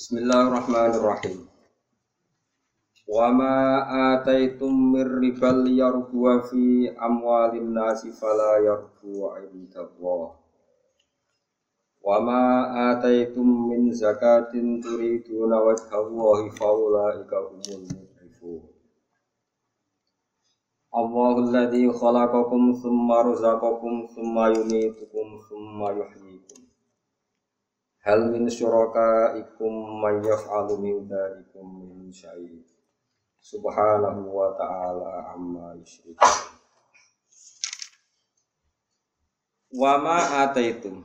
Bismillahirrahmanirrahim. Wa ma ataitum mir ribal yarbu fi amwalin nasi fala yarbu indallah. Wa ma ataitum min zakatin turiduna wajha Allahi faulaika humul mudrifun. Allahu alladhi khalaqakum thumma razaqakum thumma yumitukum thumma yuhyikum. Hal min syurakaikum may yaf'alu min dzalikum min syai' Subhanahu wa ta'ala amma yusyrikun. Wa ma ataitum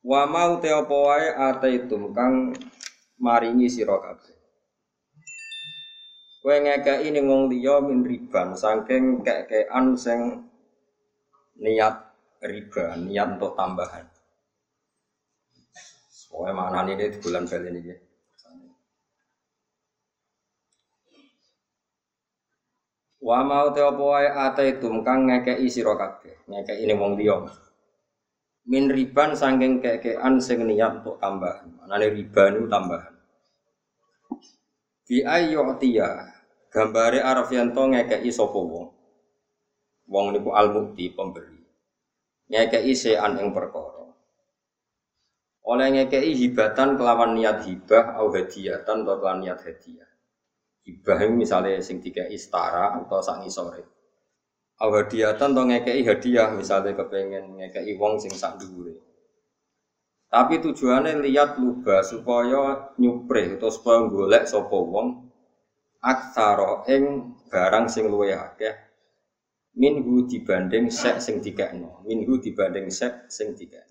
Wa te apa wae ataitum kang maringi sira kabeh. Kowe ngekeki ning wong liya min riban saking kekean sing niat riba, niat untuk tambahan. Pokoknya mana ini bulan bel ini ya. Wa mau te apa wae ataitum kang ngekeki sira kabeh, ngekeki ning wong liya min riban sangking kekean sing niat untuk tambahan. Manane riba niku tambahan. Bi ayyu'tiya gambare Arafianto ngekeki sapa wong. Wong niku al-mukti pemberi. Ngekeki sean ing perkara. Oleh ngekeki hibatan kelawan niat hibah au hadiyatan atau kelawan niat hadiah. Hibah misalnya sing tiga istara atau sak ngisore. Aw hadiatan to ngekei hadiah misalnya kepengen ngekei wong sing sak dhuwure. Tapi tujuannya lihat luba supaya nyupre atau supaya golek sapa wong aksara ing barang sing luwe akeh minhu dibanding sek sing dikekno minhu dibanding sek sing dikekno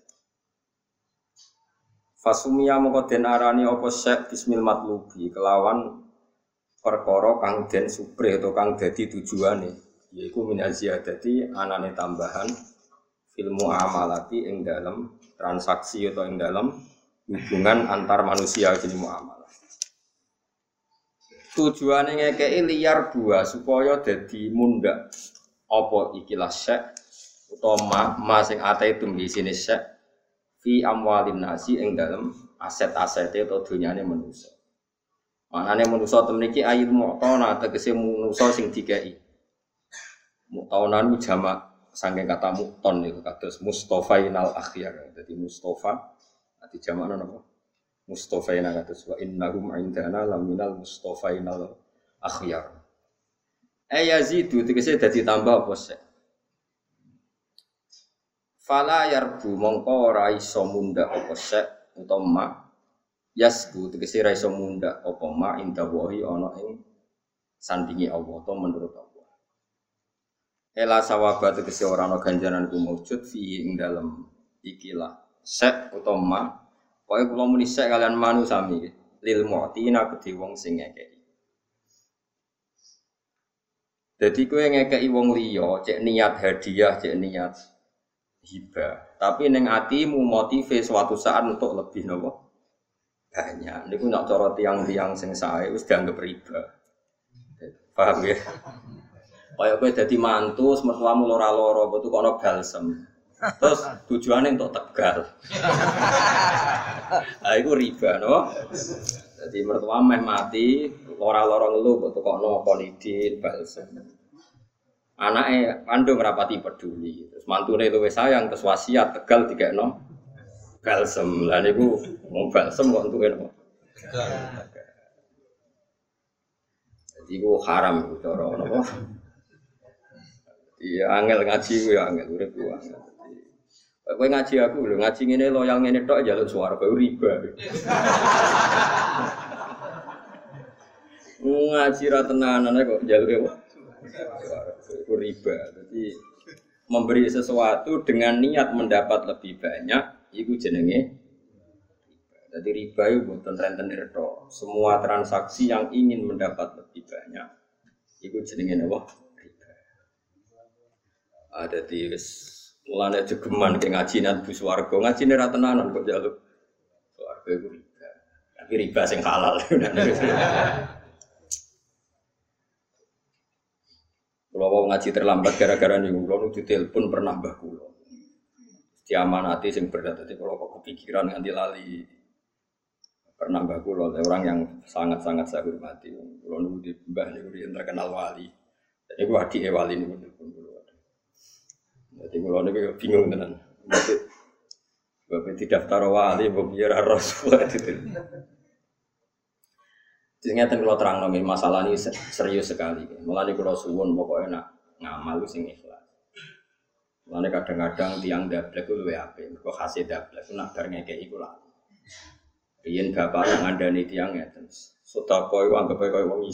Fasumia mongko den arani apa sek bismil matlubi kelawan perkara kang den supre atau kang dadi tujuane yaitu min aziyadati anane tambahan filmu amalati ing dalam transaksi atau ing dalam hubungan antar manusia jadi muamalah. Tujuannya ngekei liar dua supaya jadi mundak apa ikilah syek utama ma sing ate itu di sini syek fi amwalin nasi ing dalam aset-aset atau dunyane manusia. Manane manusia temen iki ayil mu'tona tegese manusia sing dikei Mutaunan jamak saking kata mukton itu kados Mustafainal akhyar. Jadi Mustafa nanti jamak apa? Mustafaina kados wa innahum indana laminal Mustafainal akhyar. Eh yazidu tegese dadi tambah apa sih? Fala yarbu mongko ora iso munda apa sek utawa ma yasbu tegese ra iso munda apa ma inda wahi ana ing sandingi Allah atau menurut Allah. Ela sawaba tegese ora ana ganjaran ku maujud fi ing dalem ikilah sek utawa ma pokoke kula muni sek kalian manu sami lil mu'tina kedhi wong sing ngekeki. Jadi kue ngekei wong liya, cek niat hadiah, cek niat hibah. Tapi neng atimu motive suatu saat untuk lebih nopo banyak. Niku nak cara tiang-tiang sing sae wis dianggap riba. Paham ya? Kayak gue jadi mantu, mertuamu lora-loro, betul kono balsem. Terus tujuannya untuk tegal. Nah, itu riba, no? Jadi mertua meh mati, lora-lora ngeluh, betul kono konidin, balsem. Anaknya kandung rapati peduli. Terus mantune itu sayang, terus wasiat tegal tiga no. Balsem, lah niku mau balsem kok untuk no. Jadi itu haram itu cara nopo. Iya, angel ngaji gue angel, urip gue angel. Kowe ngaji aku lho, ngaji ngene loyal ngene tok jaluk swarga riba. ngaji ra tenanan kok jaluk apa? Itu riba. Jadi memberi sesuatu dengan niat mendapat lebih banyak, itu jenenge Jadi riba itu bukan rentenir tok. Semua transaksi yang ingin mendapat lebih banyak, itu jenenge apa? ada di mulane jegeman ke ngaji nan bu swarga ngaji nih tenanan kok jaluk swarga itu riba. Tapi riba sing halal kalau mau ngaji terlambat gara-gara nih kulo nu telepon pernah mbah kulo diamanati sing berat tadi kalau kok kepikiran nganti lali pernah mbak kulo orang yang sangat-sangat saya hormati. Kulo nunggu di ini yang terkenal wali. Jadi gua adik wali ini pun kulo. Jadi kulo ini bingung tenan. Bapak tidak daftar wali, bapak biar rasul itu. Ngeten kalau terang nongin masalah ini serius sekali. Mulai kalau suwun pokoknya nak ngamal sing ikhlas. Mulai kadang-kadang tiang dablek itu lebih apa? Kok hasil dablek itu nak kayak itu lah. Bapak yang ada nih tiang ya, sudah kau anggap kau wong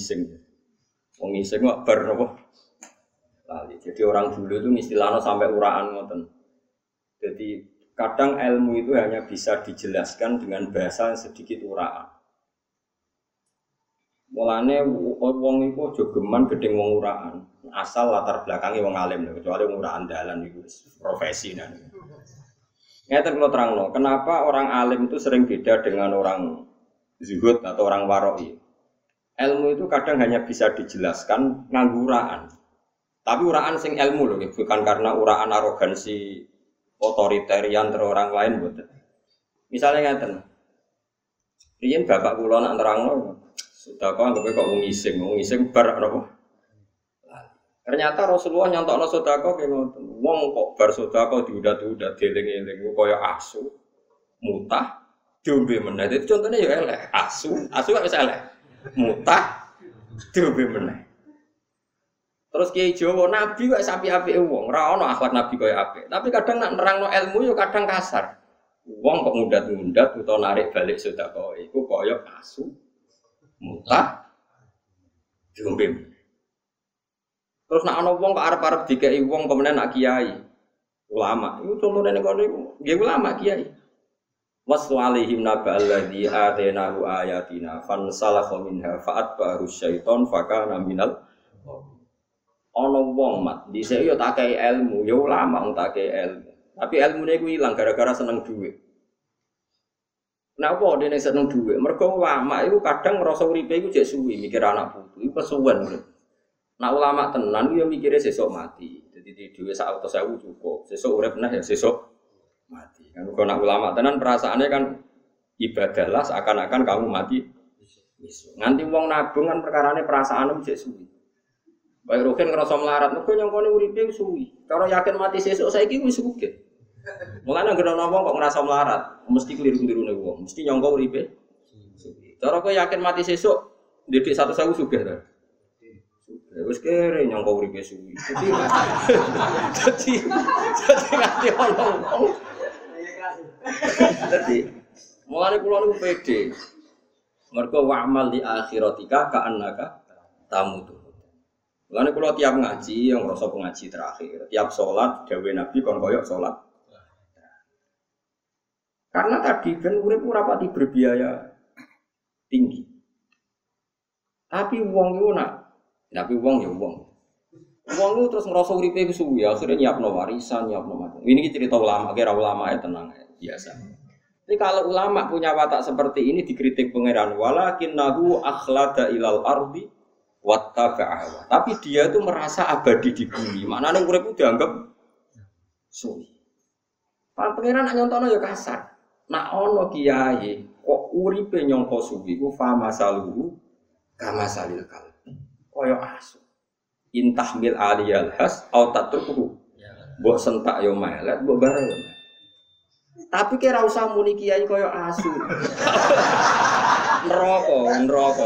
kok ber apa? Lali. Jadi orang dulu itu istilahnya sampai uraan ngoten. Jadi kadang ilmu itu hanya bisa dijelaskan dengan bahasa yang sedikit uraan. Mulane wong iku aja geman gedeng wong uraan. Asal latar belakangnya wong alim kecuali wong uraan dalan iku profesi nah. Ngeten kalau terangno, kenapa orang alim itu sering beda dengan orang zuhud atau orang waroi? Ilmu itu kadang hanya bisa dijelaskan nganggu uraan. Tapi uraan sing ilmu loh, bukan karena uraan arogansi otoritarian ter orang lain betul. Misalnya ngeten, Riyen bapak kula nak nerangno sudah kau anggap kok wong iseng bar apa? Ternyata Rasulullah nyontokno sedekah kayak ngoten. Wong kok bar sedekah diudat-udat dieling-eling kaya asu, mutah, diombe meneh. Itu contohnya ya elek, asu, asu gak bisa elek. Mutah, diombe meneh. Terus kiai Jawa nabi kok sapi api wong, ora ono akhlak nabi kaya apik. Tapi kadang nak nerangno ilmu yo kadang kasar. Wong kok mundat-mundat utawa narik balik sedekah iku kaya asu, mutah diombe. Terus nak ana wong kok arep-arep dikeki wong kemudian nak kiai ulama. Iku contohnya ning kono iku nggih ulama kiai. Waslu alaihim naba alladhi atainahu ayatina fansalakha minha fa'atba'ahu syaiton fakana minal ana wong mat dhisik yo tak ilmu, yo ulama wong tak ilmu. Tapi ilmune iku ilang gara-gara seneng duit. Napa dene seneng dhuwit? Mergo ulama iku kadang ngrasa uripe iku jek suwi mikir anak putu. Iku kesuwen. Nah ulama tenan yo mikire sesuk mati. Jadi di dhuwit sak auto sewu cukup. Sesuk urip nah ya sesuk mati. Kan kok nak ulama tenan perasaannya kan ibadahlah seakan-akan kamu mati besok. Nganti wong nabung kan perkarane perasaane jek suwi. Baik Rohin ngerasa melarat, mergo nyongkone uripe suwi. Kalau yakin mati sesuk saiki wis sugih. Mulane ana wong kok ngerasa melarat, mesti keliru-keliru nih wong, mesti nyongko uripe. Cara kowe yakin mati sesuk, didik satu sewu sugih ta. Ya wis kere nyongko uripe suwi. Dadi dadi dadi nganti ono wong. Dadi mulane kula niku pede. Mergo wa'mal di akhiratika ka'annaka tamutu. Mulane kula tiap ngaji yang ngrasa pengaji terakhir, tiap sholat dawuh Nabi kon koyok sholat karena tadi kan urip ora pati berbiaya tinggi. Tapi wong itu nak, tapi wong ya wong. Wong itu terus ngerasa uripe itu suwi, akhirnya nyiapno warisan, nyiapno macam. Ini cerita ulama, kira ulama ya tenang ya, biasa. Jadi kalau ulama punya watak seperti ini dikritik pangeran, walakin nahu akhlada ilal ardi wattaba'awa. Tapi dia itu merasa abadi di bumi. Mana urip dianggap suwi. Pak pangeran nak nyontono ya kasar. Nak ono kiai kok uripe nyongko suwi ku fama saluhu kama salil kalbi. Koyo asu. Intah mil aliyal has au tatruku. Mbok sentak yo melet, mbok bareng. Tapi kira usah muni kiai koyo asu. neraka, neraka.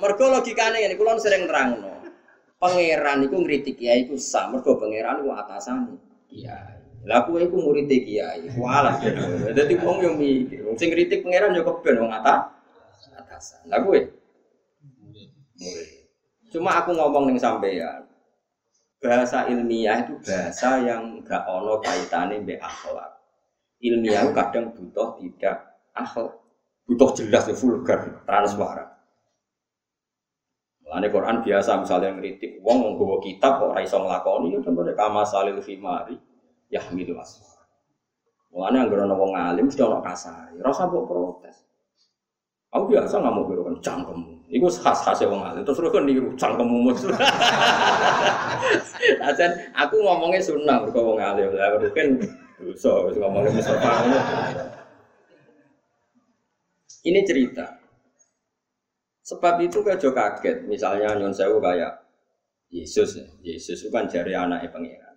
Mergo logikane ngene, kula sering terangno. Pangeran iku ngritik kiai iku sah, mergo pangeran iku atasane kiai. Lah kowe iku murid kiai. Walah. Dadi wong yo mikir. Wong sing kritik pangeran yo keben wong atas atasan. Lah kowe murid. Cuma aku ngomong ning sampeyan. Bahasa ilmiah itu bahasa yang gak ono kaitannya mbek akhlak. Ilmiah kadang butuh tidak akhlak. Butuh jelas ya vulgar, transparan. Mulane Quran biasa misalnya ngritik wong nggawa kitab kok ora iso nglakoni ya contohnya kama salil fimari yahmilu asfar. Mulane anggere ana wong alim mesti ana kasar. Rasa mbok protes. Aku biasa nggak mau biru kan cangkemmu. Iku khas khasnya wong alim. Terus kan niru cangkemmu mus. Ajan aku ngomongnya sunnah mereka wong alim. Lah kan dosa wis ngomongnya Mustafa. Ini cerita. Sebab itu kayak kaget. Misalnya Nyon kayak Yesus ya. Yesus itu kan jari anaknya pangeran.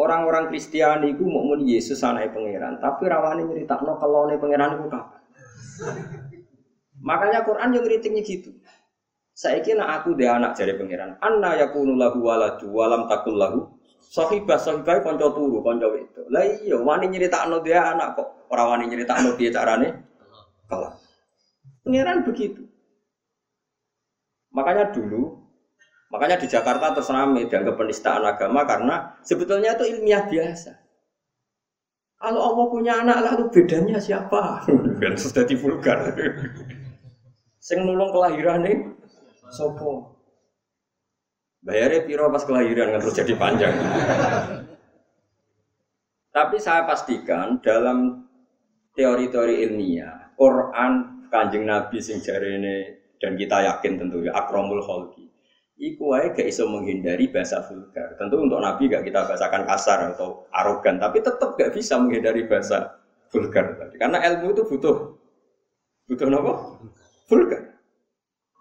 Orang-orang Kristiani itu mau muni Yesus anaknya pangeran, tapi rawani cerita no kalau anaknya pangeran itu kapan? Makanya Quran yang kritiknya gitu. Saya kira aku dia anak jari pangeran. Anna yakunu lahu waladu walam takul lahu Sahibah sahibah konco turu konco itu. Lah iya wani nyeritakno dia anak kok. Orang wani nyeritakno dia carane kalah. Pangeran begitu. Makanya dulu, makanya di Jakarta terus rame dianggap penistaan agama karena sebetulnya itu ilmiah biasa. Kalau Allah punya anak lalu bedanya siapa? Kan sudah vulgar. Sing nulung kelahiran nih, sopo. Bayarnya piro pas kelahiran kan terus jadi panjang. Tapi saya pastikan dalam teori-teori ilmiah, Quran, kanjeng Nabi sing ini dan kita yakin tentu ya akromul holki. Iku wae gak iso menghindari bahasa vulgar. Tentu untuk Nabi gak kita bahasakan kasar atau arogan, tapi tetap gak bisa menghindari bahasa vulgar tadi. Karena ilmu itu butuh butuh apa? Vulgar.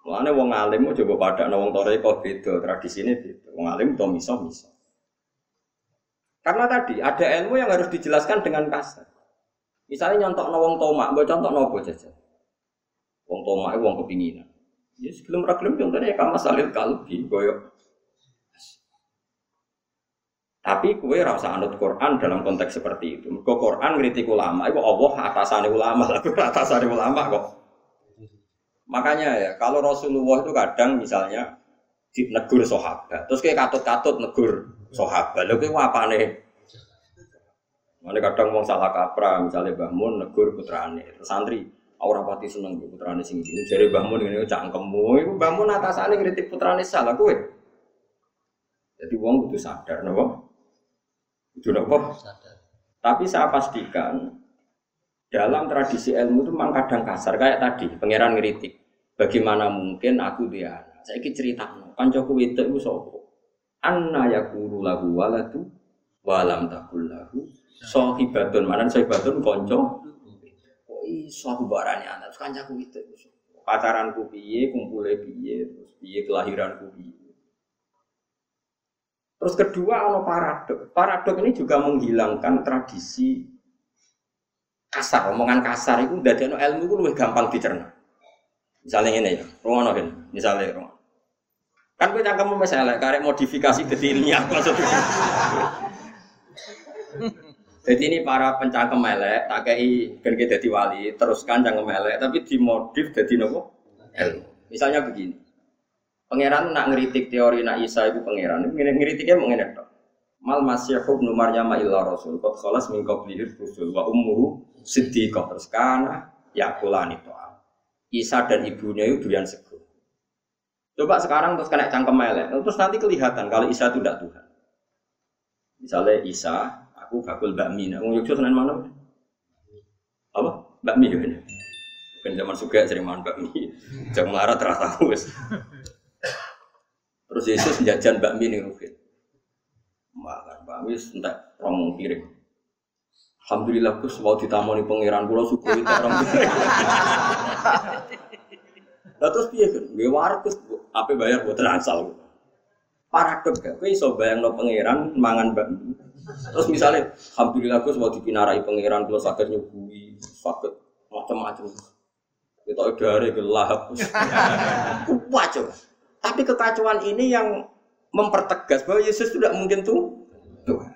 Mulane wong alim mau coba pada wong tore kok beda, tradisi ini beda. Wong alim to miso miso. Karena tadi ada ilmu yang harus dijelaskan dengan kasar. Misalnya nyontok wong tomak, mbok contok nopo jajan. Wong tomak wong kepinginan. Ya sebelum ragilum contohnya kama salil kalbi koyo. Tapi kue rasa anut Quran dalam konteks seperti itu. Kok Quran ngritik ulama, itu Allah atasane ulama, lalu atasane ulama kok. Makanya ya, kalau Rasulullah itu kadang misalnya negur sahabat, terus kayak katut-katut negur sahabat, lalu kayak apa nih? Mana kadang mau salah kaprah, misalnya bangun negur putrane, terus santri, orang pati seneng bu putrane sing ini, jadi bangun ini cangkemmu, itu bangun atasane kritik putrane salah kue. Jadi uang butuh sadar, nopo. Itu nopo. Tapi saya pastikan dalam tradisi ilmu itu memang kadang kasar. Kayak tadi pangeran ngeritik bagaimana mungkin aku dia saya ikut cerita kancaku itu itu sopo anna yakulu lagu waladu walam takul lagu sohibatun mana sohibatun konco iso aku barani anak kancaku itu pacaranku piye kumpule piye terus piye kelahiranku piye terus kedua ono paradok paradok ini juga menghilangkan tradisi kasar, omongan kasar itu dari ilmu itu lebih gampang dicerna. Misalnya ini ya, rumah kan, misalnya rumah. Kan gue cangkemmu misalnya, karek modifikasi ilmiah maksudnya. Jadi ini para pencangkem elek, tak kei kan jadi wali, teruskan cangkem elek, tapi dimodif jadi nopo. Misalnya begini, pangeran nak ngeritik teori nak Isa itu pangeran, ngeritiknya mengenai Mal masih ibnu Maryam illa rasul qad khalas min qablihi rusul wa ummuhu siddiqah terus kana yakulani to'am. Isa dan ibunya itu durian sego. Coba sekarang terus kena cangkem melek, terus nanti kelihatan kalau Isa itu tidak Tuhan. Misalnya Isa, aku bakul bakmi, nah, ngomong Yogyakarta mana? Apa? Bakmi ya ini. Bukan zaman suka sering makan bakmi, jangan marah terasa Terus Yesus jajan bakmi nih Rufin makan Pak wis entek rong piring. Alhamdulillah Gus mau ditamoni pangeran kula syukur itu rong piring. Lah terus piye kan? Nggih wareg Gus ape bayar buat transal. Paradok gak kowe iso bayangno pangeran mangan mbak. Terus misalnya alhamdulillah Gus mau dipinarai pangeran kula saged nyuguhi saged macam-macam. Kita dari gelap. Coba. Tapi kekacauan ini yang mempertegas bahwa Yesus tidak mungkin tuh Tuhan.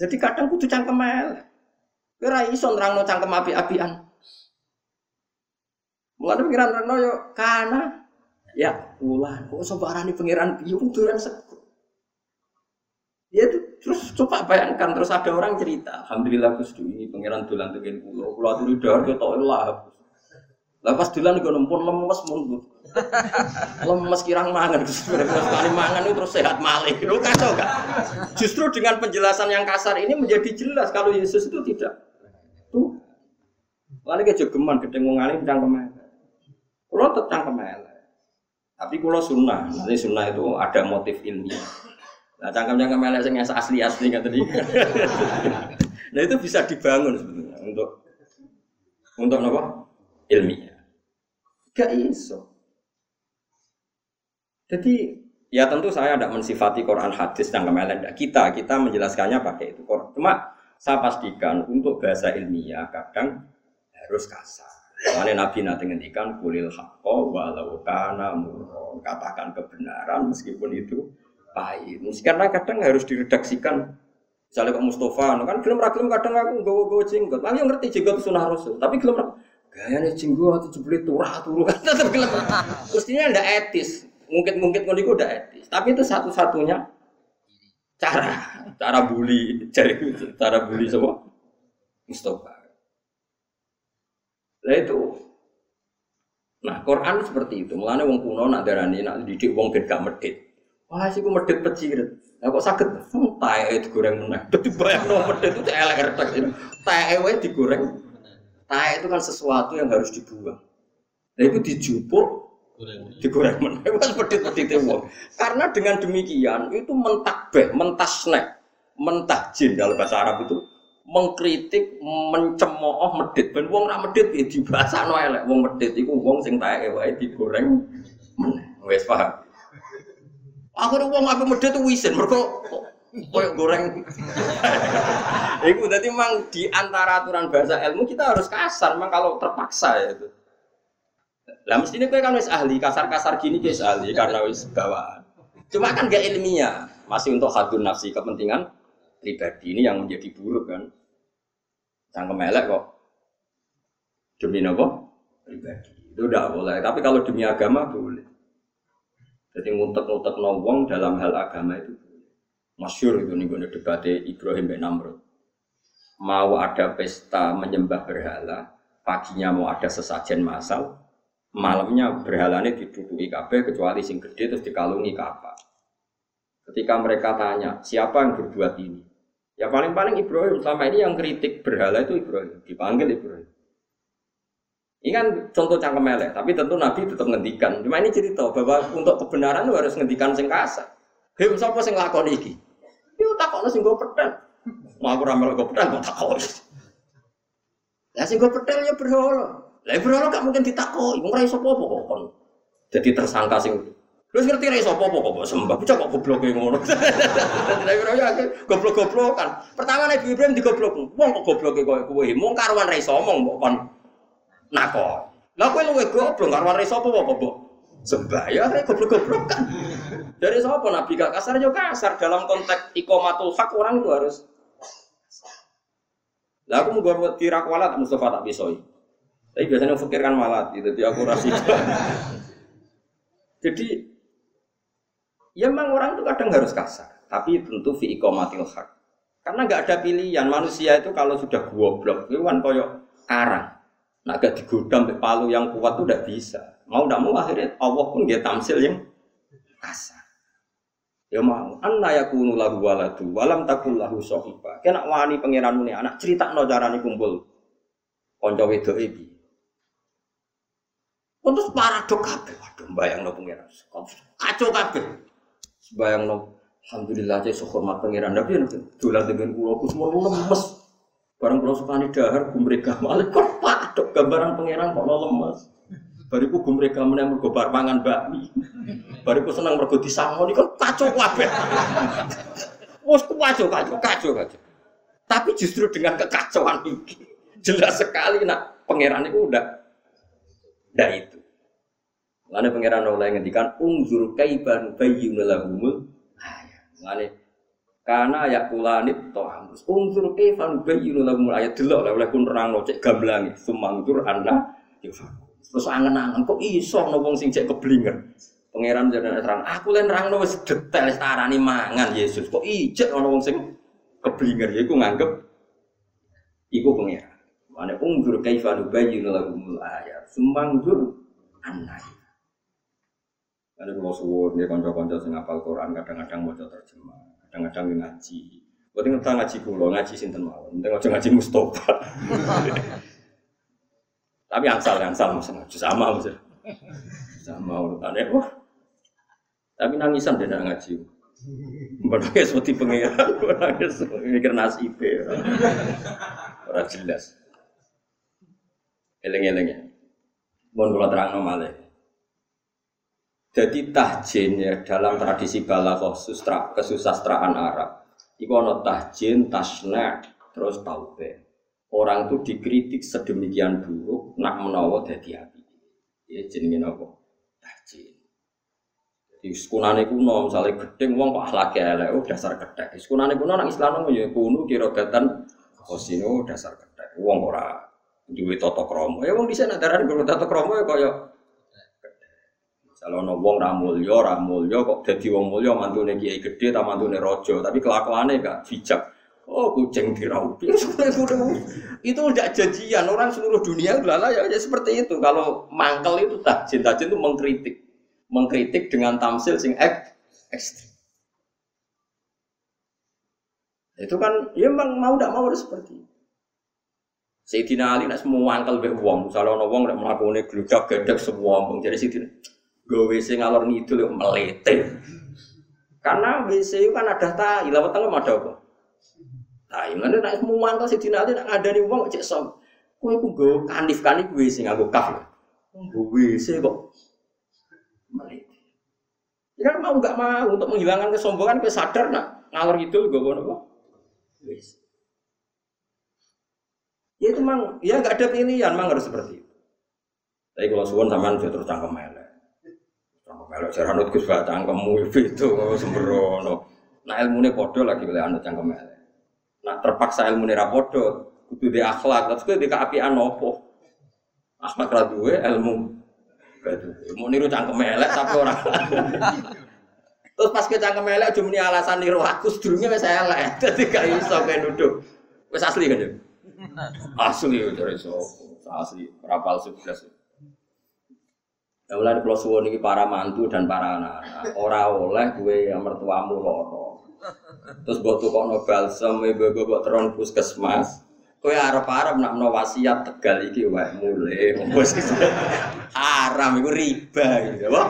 Jadi kadang kudu cangkem elek. Kira iso nerangno cangkem api-apian. Mulane pengiran nerangno yo kana ya ulah kok iso barani pengiran piye duran sego. Coba bayangkan terus ada orang cerita, alhamdulillah Gus ini pangeran dolan tegen kula, kula aturi dahar ketok lah. Lah pas dolan iku nempun lemes mun. lemes kirang mangan sekali mangan itu terus sehat malih. Lu kacau kan? Justru dengan penjelasan yang kasar ini menjadi jelas kalau Yesus itu tidak tuh. Lalu ke jogeman gedeng wong alim cangkem Kulo tetap cangkem Tapi kulo sunnah, nanti sunnah itu ada motif ilmiah. Nah cangkem-cangkem elek sing asli-asli kan tadi. nah itu bisa dibangun sebetulnya untuk Untuk apa? Ilmiah. Gak iso. Jadi ya tentu saya tidak mensifati Quran hadis dan kemelen. Kita kita menjelaskannya pakai itu. Cuma saya pastikan untuk bahasa ilmiah kadang harus kasar. Karena Nabi nanti ngendikan kulil hakko walau kana murron. Katakan kebenaran meskipun itu pahit. Karena kadang harus diredaksikan. Misalnya Pak Mustafa, kan film ragilum kadang aku gawa gawa jenggot. Aku ngerti jenggot sunah rasul, tapi film gayanya jenggot itu jeblit turah turu kan tetap film. Mestinya tidak etis. Mungkin-mungkin kalau itu udah etis. Tapi itu satu-satunya cara cara bully, cari cara bully semua Mustafa. Nah itu. Nah Quran seperti itu. Mulanya wong kuno nak darani nak didik wong ben gak medit. Wah sih gue medit pecirit. Nah kok sakit? Hmm, tae digoreng meneh. Dadi bayang no medit itu elek retak ini. Tae wae digoreng. Tae itu kan sesuatu yang harus dibuang. Nah itu dijupuk digoreng meneh. Wes medit-medite wong. Karena dengan demikian itu mentakbeh, mentasnek, mentajin dalam bahasa Arab itu mengkritik, mencemooh medit. Ben wong ra medit ya dibasakno elek. Wong medit iku wong sing tae wae digoreng meneh. Wes paham? Akhirnya uang aku medit tuh wisin, mereka koyok goreng. Iku jadi memang di antara aturan bahasa ilmu kita harus kasar, memang kalau terpaksa ya itu. Lah mestinya kowe kan wis ahli, kasar-kasar gini wis ahli karena wis bawaan. Cuma kan gak ilmiah, masih untuk hadun nafsi kepentingan pribadi ini yang menjadi buruk kan. Cangkem elek kok. Demi nopo? Pribadi. Itu udah boleh, tapi kalau demi agama boleh. Jadi ngutek-ngutek wong dalam hal agama itu masyur itu nih gue debat Ibrahim bin Namrud. Mau ada pesta menyembah berhala, paginya mau ada sesajen masal, malamnya berhalanya diduduki kabeh kecuali sing gede terus dikalungi kapak. Ketika mereka tanya siapa yang berbuat ini, ya paling-paling Ibrahim selama ini yang kritik berhala itu Ibrahim, dipanggil Ibrahim. Ini kan contoh cangkem elek, tapi tentu Nabi tetap ngendikan. Cuma ini cerita bahwa untuk kebenaran itu harus ngendikan sing kasar. Hei, siapa sing lakon iki? Yo takokno sing go pedal. Mau aku ramal go pedal kok takon. Lah sing go pedal ya berhala. Lah ya berhala gak mungkin ditakoki, wong ora iso apa-apa kok kon. Jadi tersangka sing Terus ngerti ra iso apa-apa kok sembah. Bocah kok goblok ngono. Dadi Nabi Ibrahim goblok-goblokan. Pertama Nabi Ibrahim digoblok. Wong kok gobloke koyo kowe. Mung karuan ra iso omong nakon. Lah kowe luwe goblok karo wari sapa apa mbok? Sembaya rek goblok-goblok kan. Dari sapa Nabi gak kasar yo kasar dalam konteks ikomatul hak orang itu harus lah aku mau tirak walat Mustafa tak bisoi. Tapi biasanya fikir kan walat gitu, jadi aku jadi ya memang orang itu kadang harus kasar, tapi tentu fi ikomatil hak. Karena nggak ada pilihan manusia itu kalau sudah goblok itu kan koyok karang. Nah, agak digodam palu yang kuat itu tidak bisa. Mau tidak mau akhirnya Allah pun dia tamsil yang kasar. Ya mau, anna yakunu lahu waladu, walam takul lahu sohiba. Kena wani pangeran ini anak cerita no carane kumpul. Konco wedok iki. Untuk paradok kabeh, waduh bayang no pangeran. Kacau kabeh. Bayang no, alhamdulillah aja sehormat pangeran. Tapi dolan dengan kulo, semua lemes. Barang kalau suka dahar, malah kok gambaran pangeran kok lemes. Bariku gue mereka menang mergo bar pangan bakmi. Bariku senang mergo disangoni kan kacau kabeh. Wes kacau kacau kacau kacau. Tapi justru dengan kekacauan ini jelas sekali nak pangeran itu udah udah itu. Lalu pangeran oleh ngendikan ungzur kaiban bayyun lahumul ayat. Lalu karena ya kulanit to'amus. Ungzur kaiban bayyun lahumul ayat delok oleh kun nerangno cek gamblangi sumangtur anda. Terus angen-angen kok iso ana wong sing cek keblinger. Pangeran jenenge terang, aku len nerangno wis detail tarani mangan Yesus. Kok ijek wong sing keblinger yaiku nganggep iku pangeran. Mane ungzur kaifa nubayyin lahumul ayat. Sumangzur anai. Ada kalau suwur dia konco-konco sing hafal Quran kadang-kadang mau terjemah, kadang-kadang ngaji. Buat ngerti ngaji kulo, ngaji sinten mawon. Penting aja ngaji Mustafa. Tapi angsal angsal maksudnya sama maksudnya. Sama urutannya. Wah. Tapi nangisan dia nak ngaji. Berbagai seperti pengiran, nangis mikir nasib. Orang jelas. Eleng-eleng ya. Mohon kula terang malih. Jadi tahjin ya dalam tradisi balaghah sustra kesusastraan Arab. Iku ana tahjin, tasna, terus taube. Orang itu dikritik sedemikian buruk nak menawa dadi api. Ya jenenge napa? Tahjin. Jadi sekunane kuno misalnya gedeng wong kok akhlake elek, oh dasar gedek. Sekunane kuno nang Islam ya kuno kira datan kosino dasar gedek. Wong ora duwe tata krama. Ya wong dhisik nak darani tata krama ya kaya kalau ono wong ra mulya, ra mulya kok dadi wong mantune kiai gede ta mantune raja, tapi kelakuane gak bijak. Oh kucing diraupi. itu udah janjian orang seluruh dunia lala ya, ya seperti itu. Kalau mangkel itu tajin, tajin itu mengkritik, mengkritik dengan tamsil sing ek, ekstrim. Itu kan ya memang mau tidak mau harus seperti itu. Sayyidina Ali nak semua mangkel be wong, misalnya ono wong nek mlakune gludak gedek semua wong. Jadi Sayyidina Gue WC ngalor ngidul yuk melete. Karena WC itu kan ada tai, lewat tengah ada apa? Tai, mana nak semua mantel si dinali nak ngadani uang cek som. Kue ku gue kanif kanif WC nganggo kaf. Gue WC kok melete. Ya kan mau nggak mau untuk menghilangkan kesombongan, gue sadar nak ngalor ngidul gue mau apa? WC. Ya itu mang, ya nggak ada pilihan, mang harus seperti itu. Tapi kalau suwon sampean terus cangkem melek. Kalau cara nut gus baca cangkemmu itu sembrono. Nah ilmu ini podo lagi boleh anut cangkem Nah terpaksa ilmu ini rapodo, kudu di akhlak, terus kudu di keapian nopo. Akhlak radue ilmu. Mau niru cangkem elek tapi orang. Terus pas ke cangkem elek cuma alasan niru aku sedurungnya wis elek. Dadi gak iso kayak duduk. Wis asli kan ya? Asli dari so. Asli, rapal sukses. Ya mulai kalau suwon ini para mantu dan para anak-anak. Orang oleh gue yang mertuamu loro. Terus gue tuh kok no balsam, ibu gue buat teron puskesmas. Kue arab-arab nak no wasiat tegal iki wae mulai. Haram itu riba gitu. Apa?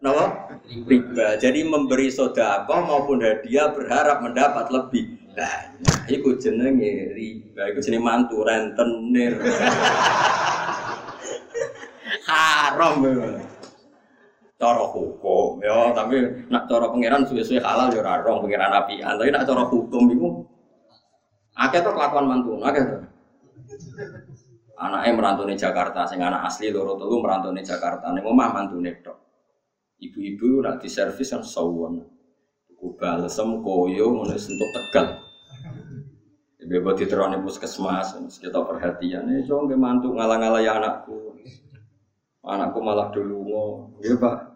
Napa? Riba. Jadi memberi sodako maupun hadiah berharap mendapat lebih banyak. Iku jenenge riba. Iku jenenge mantu rentenir haram cara hukum ya tapi nak cara pangeran suwe-suwe halal ya ora rong pangeran api tapi nak cara hukum iku akeh to kelakuan mantu akeh to. Anaknya merantau Jakarta sing anak asli loro telu merantau Jakarta ning omah mantune tok. Ibu-ibu nak di servis kan sawon. Tuku balsem koyo ngono sentuh tegal. Bebo diterone puskesmas, kita perhatian, eh, cong mantu ngalang-ngalang anakku anakku malah dulu mau ya pak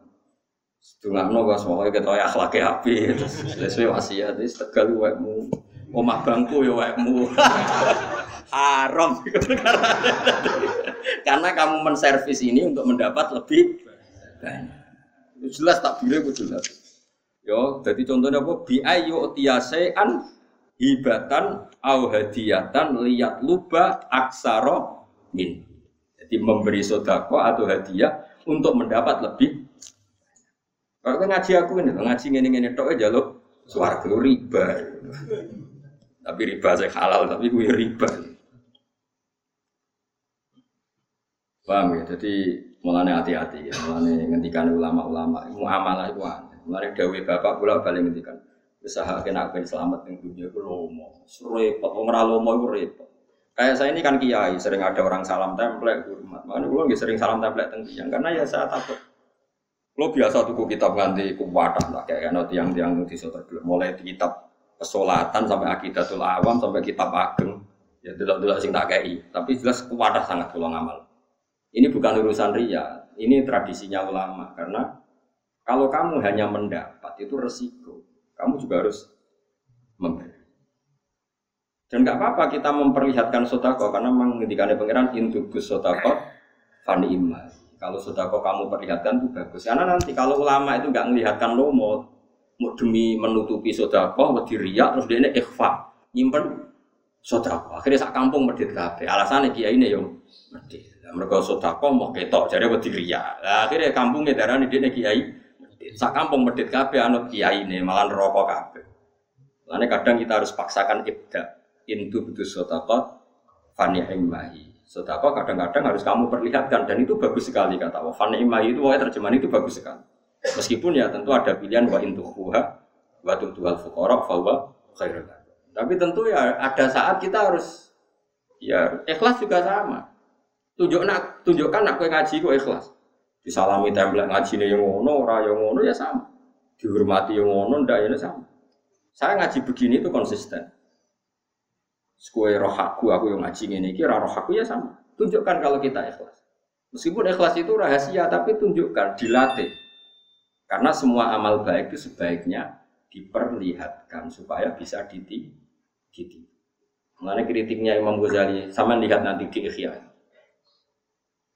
Setengahno pas mau ya akhlaknya api, terus sesuai wasiat, terus tegal wekmu, omah bangku ya wekmu, haram karena kamu menservis ini untuk mendapat lebih banyak. Jelas tak boleh, jelas. Yo, jadi contohnya apa? Bi ayu tiasean hibatan au hadiyatan liyat luba aksaro min. Jadi memberi sodako atau hadiah untuk mendapat lebih. Kalau ngaji aku ini, ngaji ini ini tok aja lo suara riba. Tapi riba saya halal, tapi gue riba. Paham ya? Jadi mulanya hati-hati ya, mulanya ngendikan ulama-ulama, muamalah itu aneh. Mulanya dawe bapak pula balik ngendikan, usaha kena ben selamat yang dunia itu lomo, repot, orang lomo itu repot. Kayak saya ini kan kiai, sering ada orang salam template, hormat. Makanya gue nggak sering salam template tentang karena ya saya takut. Lo biasa tuh kitab ganti kuwadah lah kayak kan tiang-tiang di terbelah. Mulai di kitab kesolatan sampai akidatul awam sampai kitab ageng. Ya tidak-tidak sing tak kei. Tapi jelas kuwadah sangat pulang amal. Ini bukan urusan ria, ini tradisinya ulama karena kalau kamu hanya mendapat itu resiko. Kamu juga harus memberi. Dan nggak apa-apa kita memperlihatkan sodako karena memang ketika ada pangeran intubus sodako fani imal. Kalau sodako kamu perlihatkan itu bagus. Karena nanti kalau ulama itu nggak melihatkan lo mau, mau demi menutupi sodako, mau riak terus dia ini ikhfa nyimpen sodako. Akhirnya sak kampung medit kafe. Alasannya kia ini yo medit. Mereka sodako mau ketok jadi wedi riak. Akhirnya kampungnya darah ini dia kiai. Sak kampung medit kafe anut kiai ini malah rokok kafe. Lainnya kadang kita harus paksakan ibda intu butuh sotapa fani imahi. Sedekah kadang-kadang harus kamu perlihatkan dan itu bagus sekali kata Allah. Fan itu wahai terjemahan itu bagus sekali. Meskipun ya tentu ada pilihan wa intuhuha wa tutuhal fuqara fa khairul Tapi tentu ya ada saat kita harus ya ikhlas juga sama. Tunjuk nak, tunjukkan nak kue ngaji kok ikhlas. Disalami template ngaji yang ngono, ora yang ngono ya sama. Dihormati yang ngono, ndak ya sama. Saya ngaji begini itu konsisten. Sekue roh aku, yang ngaji ini, kira roh aku ya sama. Tunjukkan kalau kita ikhlas. Meskipun ikhlas itu rahasia, tapi tunjukkan, dilatih. Karena semua amal baik itu sebaiknya diperlihatkan supaya bisa diti, diti. Mengenai kritiknya Imam Ghazali, sama lihat nanti di Ikhya.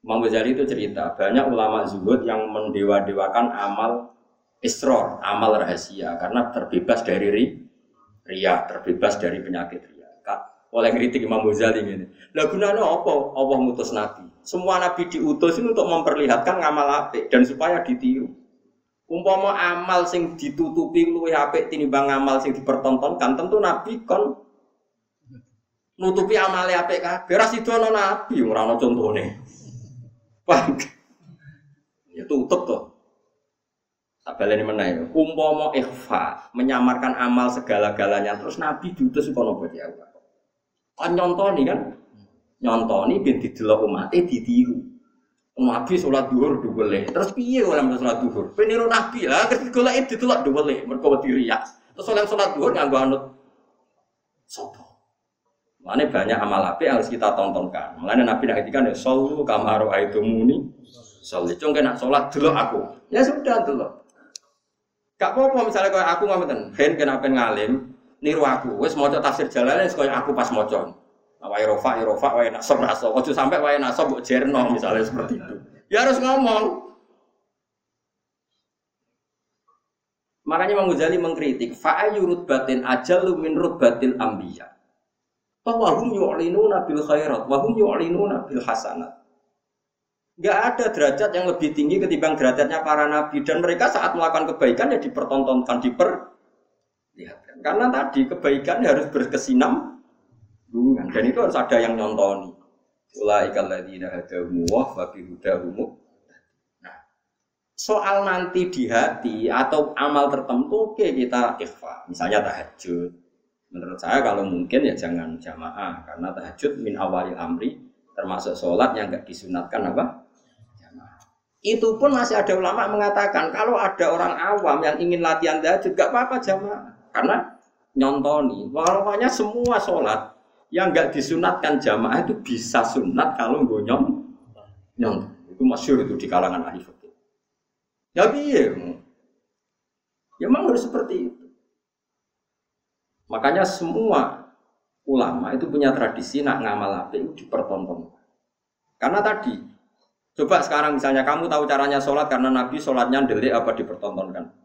Imam Ghazali itu cerita, banyak ulama zuhud yang mendewa-dewakan amal isror, amal rahasia, karena terbebas dari ri, ria, terbebas dari penyakit oleh kritik Imam Ghazali ini. Lah gunanya apa? Allah ngutus nabi. Semua nabi diutus ini untuk memperlihatkan ngamal apik dan supaya ditiru. Umpama amal sing ditutupi luwih apik tinimbang amal sing dipertontonkan, tentu nabi kon nutupi amal apik kabeh. Ra sidono nabi ora ana contone. Paham? Ya tutup tuh. Tak baleni meneh. Umpama ikhfa, menyamarkan amal segala-galanya terus nabi diutus kono apa ya Allah? Kan nyontoni kan? Nyontoni ben didelok umate ditiru. Nabi sholat duhur dua Terus piye orang sholat duhur? Peniru Nabi lah, kerja golek ditolak dua mereka wedi riak. Terus orang sholat duhur nganggo anut sopo. Mana banyak amal api yang harus kita tontonkan. Mulanya Nabi nak kan ya solu kamaru itu muni. Solu cung kena sholat dulu aku. Ya sudah dulu. Gak apa-apa misalnya kalau aku ngomongin, hen kenapa ngalim, niru aku. Wes mau tafsir jalan kaya aku pas maca. Nah, wae rofa, ya rofa, wae nasab, nasab. Ojo sampai wae nasab buat jerno misalnya seperti itu. Ya harus ngomong. Makanya Imam Ghazali mengkritik, fa'ayu batin ajal min batin ambiya. Bahwa hum yu'linuna bil khairat, wa hum yu'linuna bil hasanat. Gak ada derajat yang lebih tinggi ketimbang derajatnya para nabi dan mereka saat melakukan kebaikan ya dipertontonkan, diper lihatkan. Karena tadi kebaikan harus berkesinambungan dan itu harus ada yang nyontoni. Ulaikal ladzina hadahumu wa Nah, soal nanti di hati atau amal tertentu oke kita ikhfa. Misalnya tahajud. Menurut saya kalau mungkin ya jangan jamaah karena tahajud min awalil amri termasuk sholat yang gak disunatkan apa? Itu pun masih ada ulama mengatakan kalau ada orang awam yang ingin latihan tahajud gak apa-apa jamaah. Karena nyontoni, pokoknya semua sholat yang nggak disunatkan jamaah itu bisa sunat kalau gue nyom itu masyur itu di kalangan ahli fikih. Ya iya, ya memang harus seperti itu. Makanya semua ulama itu punya tradisi nak ngamal apa itu dipertontonkan. Karena tadi, coba sekarang misalnya kamu tahu caranya sholat karena Nabi sholatnya delik apa dipertontonkan.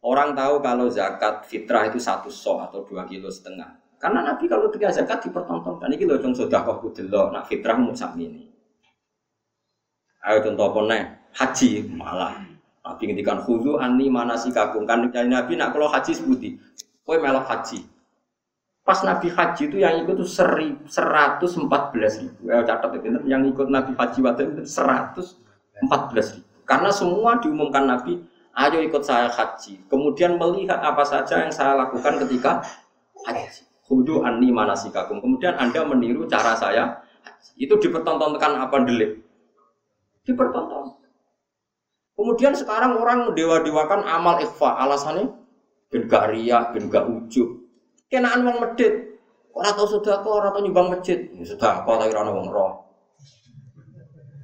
Orang tahu kalau zakat fitrah itu satu so atau dua kilo setengah. Karena Nabi kalau tiga zakat dipertontonkan. Ini loh dong sudah kau kudelok. Nak fitrah mau ini. Ayo contoh nih? Haji malah. Nabi ngintikan khudu sih kagum. Kan Nabi nak kalau haji sebuti. Kue melok haji. Pas Nabi haji itu yang ikut seratus empat belas ribu. Eh, catat itu yang ikut Nabi haji waktu itu seratus empat belas ribu. Karena semua diumumkan Nabi ayo ikut saya haji. Kemudian melihat apa saja yang saya lakukan ketika haji. Hudu anni manasikakum. Kemudian Anda meniru cara saya Itu dipertontonkan apa delik? Dipertonton. Kemudian sekarang orang dewa-dewakan amal ikhfa. Alasannya ben gak riak, ben gak ujub. Kenaan wong medit. Ora tau sedekah, ora tau nyumbang masjid. Ya sedekah tapi ora wong roh.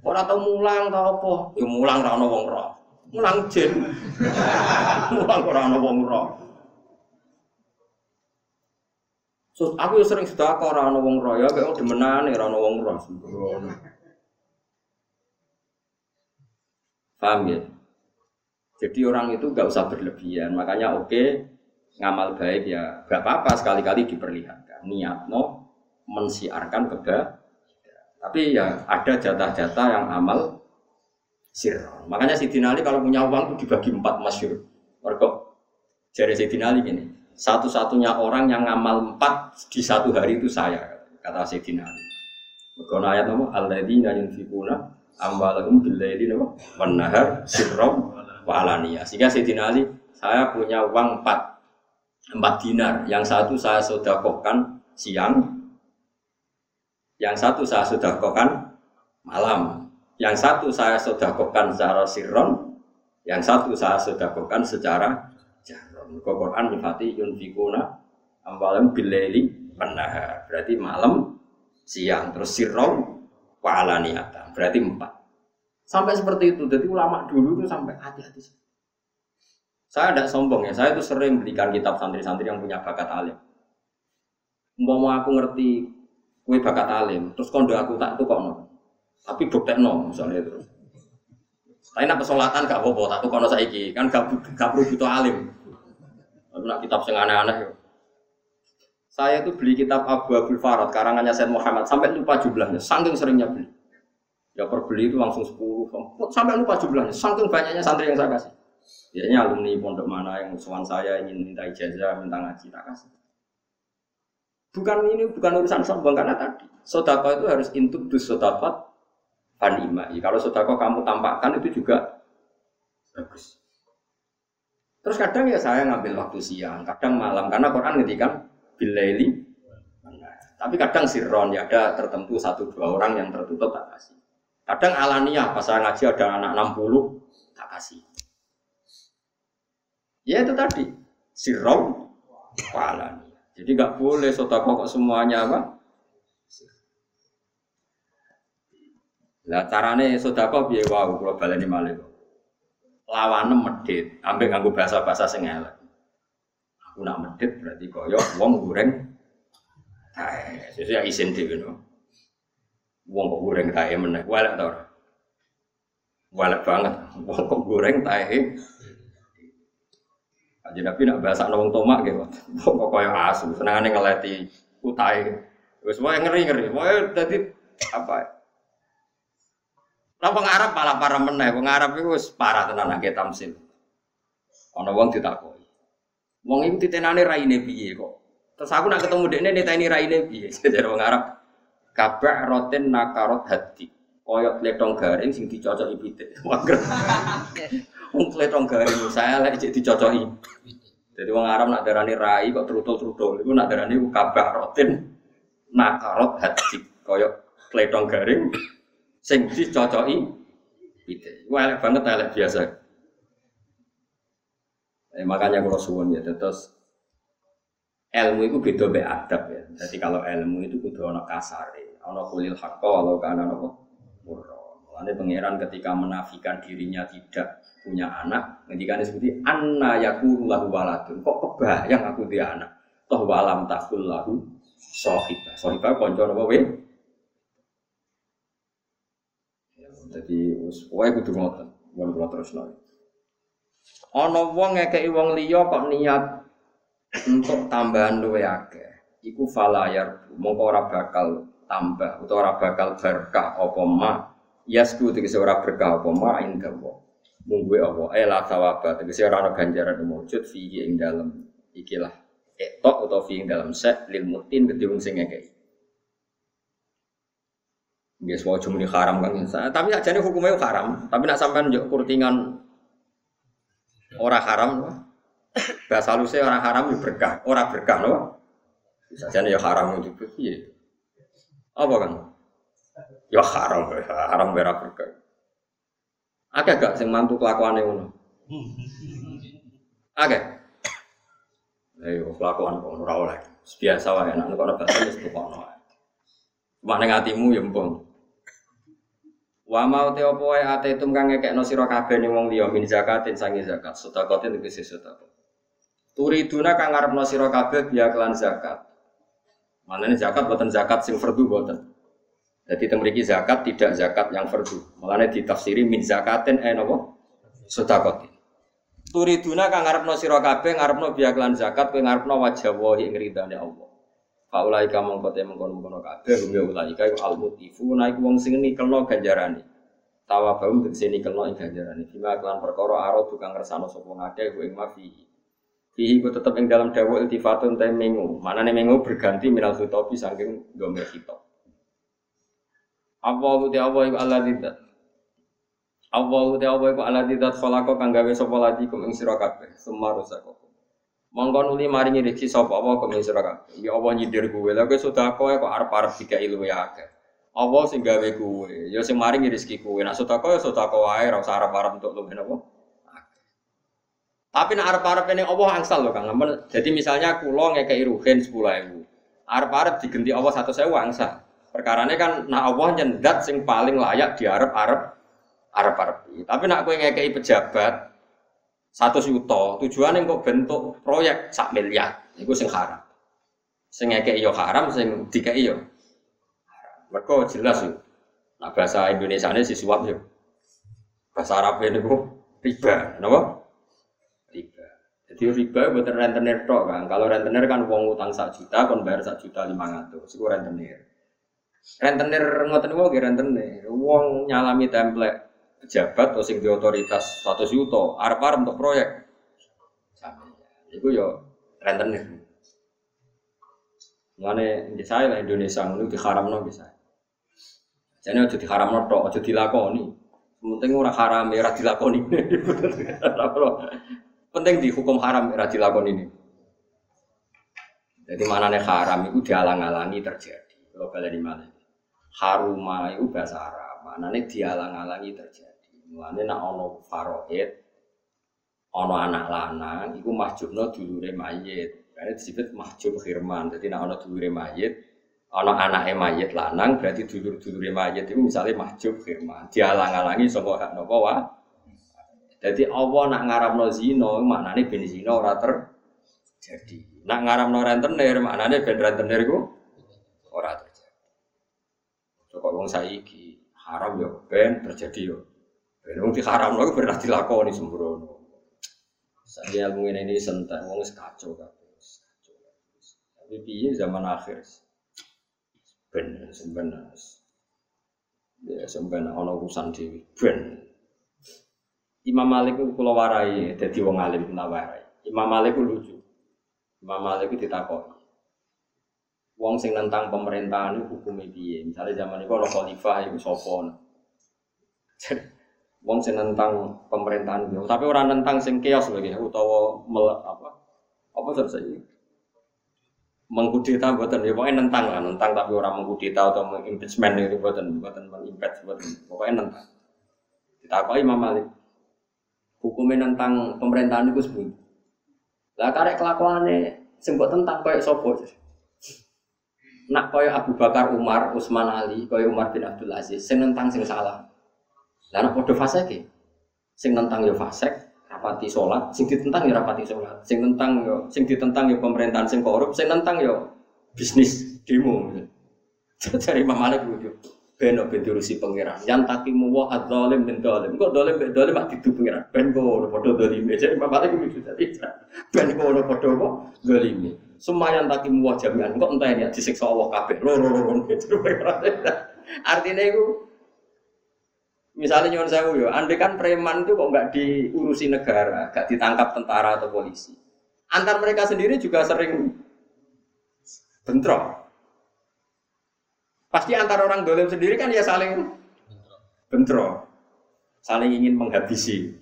Ora tau mulang tau apa? Ya mulang ora wong roh mulang jin. Mulang ora ana wong ora. So, aku sering sudah kok ora ana wong ora ya kok demenane ora ana wong ora. Paham ya? Jadi orang itu gak usah berlebihan. Makanya oke okay, ngamal baik ya gak apa-apa sekali-kali diperlihatkan. Niat no mensiarkan keba. Tapi ya ada jatah-jatah yang amal sir. Makanya si Ali kalau punya uang itu dibagi empat masyur. Mereka jadi si Ali ini satu-satunya orang yang ngamal empat di satu hari itu saya kata si Ali. Mergo ayat nama alladzina yunfikuna amwalahum billaili nama wan nahar sirram wa alaniyah. Sehingga Sayyidina Ali, saya punya uang empat empat dinar. Yang satu saya sodakohkan siang, yang satu saya sodakohkan malam. Yang satu saya sodakohkan secara sirron, yang satu saya sodakohkan secara jahron. Quran mifati yunfikuna amwalam bileli penahar. Berarti malam, siang, terus sirron, wa'alaniatan. Berarti empat. Sampai seperti itu. Jadi ulama dulu itu sampai hati-hati. Saya tidak sombong ya. Saya itu sering belikan kitab santri-santri yang punya bakat alim. Mau aku ngerti kue bakat alim, terus kondo aku tak tuh kok. Tapi bukti no misalnya itu. Tapi nak pesolatan gak apa-apa, tak kono saiki kan gak, gak perlu butuh alim. Aku nak kitab sing aneh-aneh. Saya itu beli kitab Abu Abdul Farad karangannya Said Muhammad sampai lupa jumlahnya, saking seringnya beli. Ya perbeli itu langsung 10 sampai lupa jumlahnya, saking banyaknya santri yang saya kasih. Biasanya alumni pondok mana yang musuhan saya ingin minta ijazah, minta ngaji, tak kasih. Bukan ini bukan urusan sombong karena tadi sodako itu harus intuk dus sodakot fanima. Kalau sodako kamu tampakkan itu juga bagus. Terus kadang ya saya ngambil waktu siang, kadang malam karena Quran ngedikan bilaili. Tapi kadang sirron ya ada tertentu satu dua orang yang tertutup tak kasih. Kadang alania pas saya ngaji ada anak 60 tak kasih. Ya itu tadi sirron alania. Jadi nggak boleh sodako kok semuanya apa? Lah carane sodako biaya wow kalau baleni malih. Lawane medit, ambek nganggo bahasa-bahasa sing elek. Aku nak medit berarti koyo wong goreng tae. Sesuai isin dhewe no. Wong kok goreng tae meneh, walek to? Walek banget. Wong kok goreng tae Kanjeng Nabi nak bahasa nawang tomak gitu. Kok kaya asu, senengane utai. Wis wae ngeri-ngeri. Wae dadi apa? Lah wong Arab malah parah meneh. Wong Arab iku wis parah tenan nang tamsil. Ana wong ditakoki. Wong iku titenane raine piye kok? Terus aku nak ketemu dekne niteni raine piye? Jadi wong Arab kabah roten nakarot hati. Koyok letong garing sing dicocoki pitik. Wong tletong garing saya lek cek dicocoki. Jadi wong Arab nak darani rai kok trutul-trutul iku nak darani ku kabah rotin nakarot haji koyok tletong garing sing dicocoki pitik. Iku elek banget elek biasa. Eh, makanya kalau suwon ya terus ilmu itu beda be adab ya. Jadi kalau ilmu itu kudu ana kasare, ana kulil hakka walau kana apa murra. Mulane pangeran ketika menafikan dirinya tidak punya anak, ketika seperti anna yakulu lahu waladun. Kok kebayang aku dia anak? Toh walam takul lahu sohibah. Sohibah konco apa we? Ya, jadi wae kudu ngoten. Mun kula terusno. Ana wong ngekeki wong liya kok niat untuk tambahan luwe akeh. Iku falayar mongko ora bakal tambah utawa ora bakal berkah apa ma. Yasku tegese ora berkah apa ma indawa munggu apa eh la sawaba tegese ora ana ganjaran wujud fihi ing dalem ikilah etok atau fi ing dalem sek lil mutin kedhe wong sing ngekeki Bias mau cuma haram kan, tapi aja nih hukumnya haram. Tapi nak sampai njuk kurtingan orang haram, bahasa lulusnya orang haram itu berkah, orang berkah loh. Bisa jadi ya haram itu iya. Apa kan? Ya haram, haram berkah. Akeh gak sing mantu kelakuane ngono? Akeh. Ayo kelakuan kok ora oleh. Biasa wae nek ora bakal wis tukokno. Cuma ning ya mpung. Wa mau te opo wae ate tum kang ngekekno sira kabeh ning wong liya min zakatin sangi zakat, sedekatin tegese sedekah. Turiduna kang ngarepno sira kabeh biya kelan zakat. Manane zakat boten zakat sing fardu boten. Jadi memiliki zakat tidak zakat yang fardu. Mulane ditafsiri min zakatin eh napa? Sedekah. Turiduna kang ngarepno sira kabeh ngarepno biaklan zakat kowe ngarepno wajah wa ing ridane Allah. Faulai ka mongko te mengkono-mengkono kabeh hum ya ulai ka al mutifu naik wong sing nikelno ganjarane. Tawa baum tegese nikelno ing ganjarane. Bima kelan perkara aro tukang ngersano sapa ngakeh ing mafi. Fihi ku tetep ing dalam dawa iltifatun te mengu. Manane mengu berganti minal khitobi saking domir khitab. Allahu te Allah iku Allah tidak. Allahu te Allah iku Allah tidak khalaqa kang gawe sapa lagi kum ing sira. Mongko nuli maringi rezeki sapa apa ing sira kabeh. Ya Allah nyindir kowe. Lah kowe sedekah kok arep-arep dikai luwe akeh. Allah sing gawe kowe. Ya sing maringi rezeki kowe. Nek sedekah ya sedekah wae ora usah arep-arep untuk luwe napa. Tapi nek arep-arep ini Allah angsal lho Kang. Jadi misalnya kula ngekeki ruhin 10.000. Arep-arep digenti Allah 100.000 angsal. Perkarane kan nak Allah nyendat sing paling layak diarep-arep arep-arep. Tapi nak kowe ngekeki pejabat satu juta, tujuannya kok bentuk proyek sak miliar, itu sing haram. Sing ngekeki yo haram, sing dikeki yo Mereka jelas yo. Nah bahasa Indonesia ini si suap yo. Bahasa Arab ini kok riba, kenapa? Riba. Jadi riba buat rentenir tok kan. Kalau rentenir kan uang utang sak juta, kon bayar sak juta lima ratus, itu rentenir. Rentenir ngoten niku rentenir. Uang nyalami template pejabat atau sing di otoritas status yuto arep-arep untuk proyek itu yo rentenir Mengenai di saya lah Indonesia itu diharam no bisa. Jadi aja diharam no tok, aja dilakoni. Penting orang haram ya dilakoni. Penting di hukum haram ya dilakoni ini. Jadi mana nih haram itu dialang-alangi terjadi. Kalau kalian di mana? Haruma itu bahasa Arab. Mana nih dialang-alangi terjadi. Mulane nak ana faraid, ana anak lanang iku mahjubno dulure mayit. Karena disebut mahjub khirman. Jadi nak ana dulure mayit, ana anake mayit lanang berarti dulur-dulure mayit itu misalnya mahjub khirman. Dialang-alangi saka hak napa wa. Jadi Allah nak ngaramno zina maknane ben zina ora terjadi. Nak ngaramno rentenir maknane ben rentenir iku ora terjadi. Coba wong saiki haram yo ben terjadi yo. Wong haram lagi pernah dilakoni sembrono. Saya ilmu ini sentak, wong kacau kabeh. Tapi piye zaman akhir. Ben sebenarnya. Ya sebenarnya ana urusan dhewe ben. Imam Malik itu kula warai dadi wong alim nawarai. Imam Malik itu lucu. Imam Malik itu ditakoki. Wong sing nentang pemerintahan itu hukumnya piye? Misalnya zaman itu ana khalifah iku sapa? Wong sing nentang pemerintahan itu. Tapi orang nentang sing kios lagi utawa apa? Apa selesai mengkudeta buatan ya pokoknya nentang lah nentang tapi orang mengkudeta atau mengimpeachment itu buatan buatan mengimpeach buatan pokoknya nentang. Kita apa Imam Malik. Hukumnya nentang pemerintahan itu sebut lah karek kelakuannya sempat tentang kayak sopo nak kayak Abu Bakar Umar Utsman Ali kayak Umar bin Abdul Aziz sing nentang sing salah lah podo fasek ya. Sing tentang yo fasek, rapati sholat, sing ditentang ya rapati sholat, sing tentang yo, sing ditentang yo pemerintahan sing korup, sing tentang yo bisnis demo. Cari Imam Malik lucu. Beno ben diurusi pangeran. Yang takimu wa adzalim bin zalim. Kok zalim ben zalim mak didu pangeran. Ben ora padha zalim. Jadi Imam Malik lucu tadi. Ben ora padha kok zalim. Semua yang takimu wa jami'an. Kok entah ini disiksa Allah kabeh. Loro loro. Artinya itu Misalnya nyuwun sewu yo, andai kan preman itu kok nggak diurusi negara, nggak ditangkap tentara atau polisi. Antar mereka sendiri juga sering bentrok. Pasti antar orang dolim sendiri kan ya saling bentrok, saling ingin menghabisi.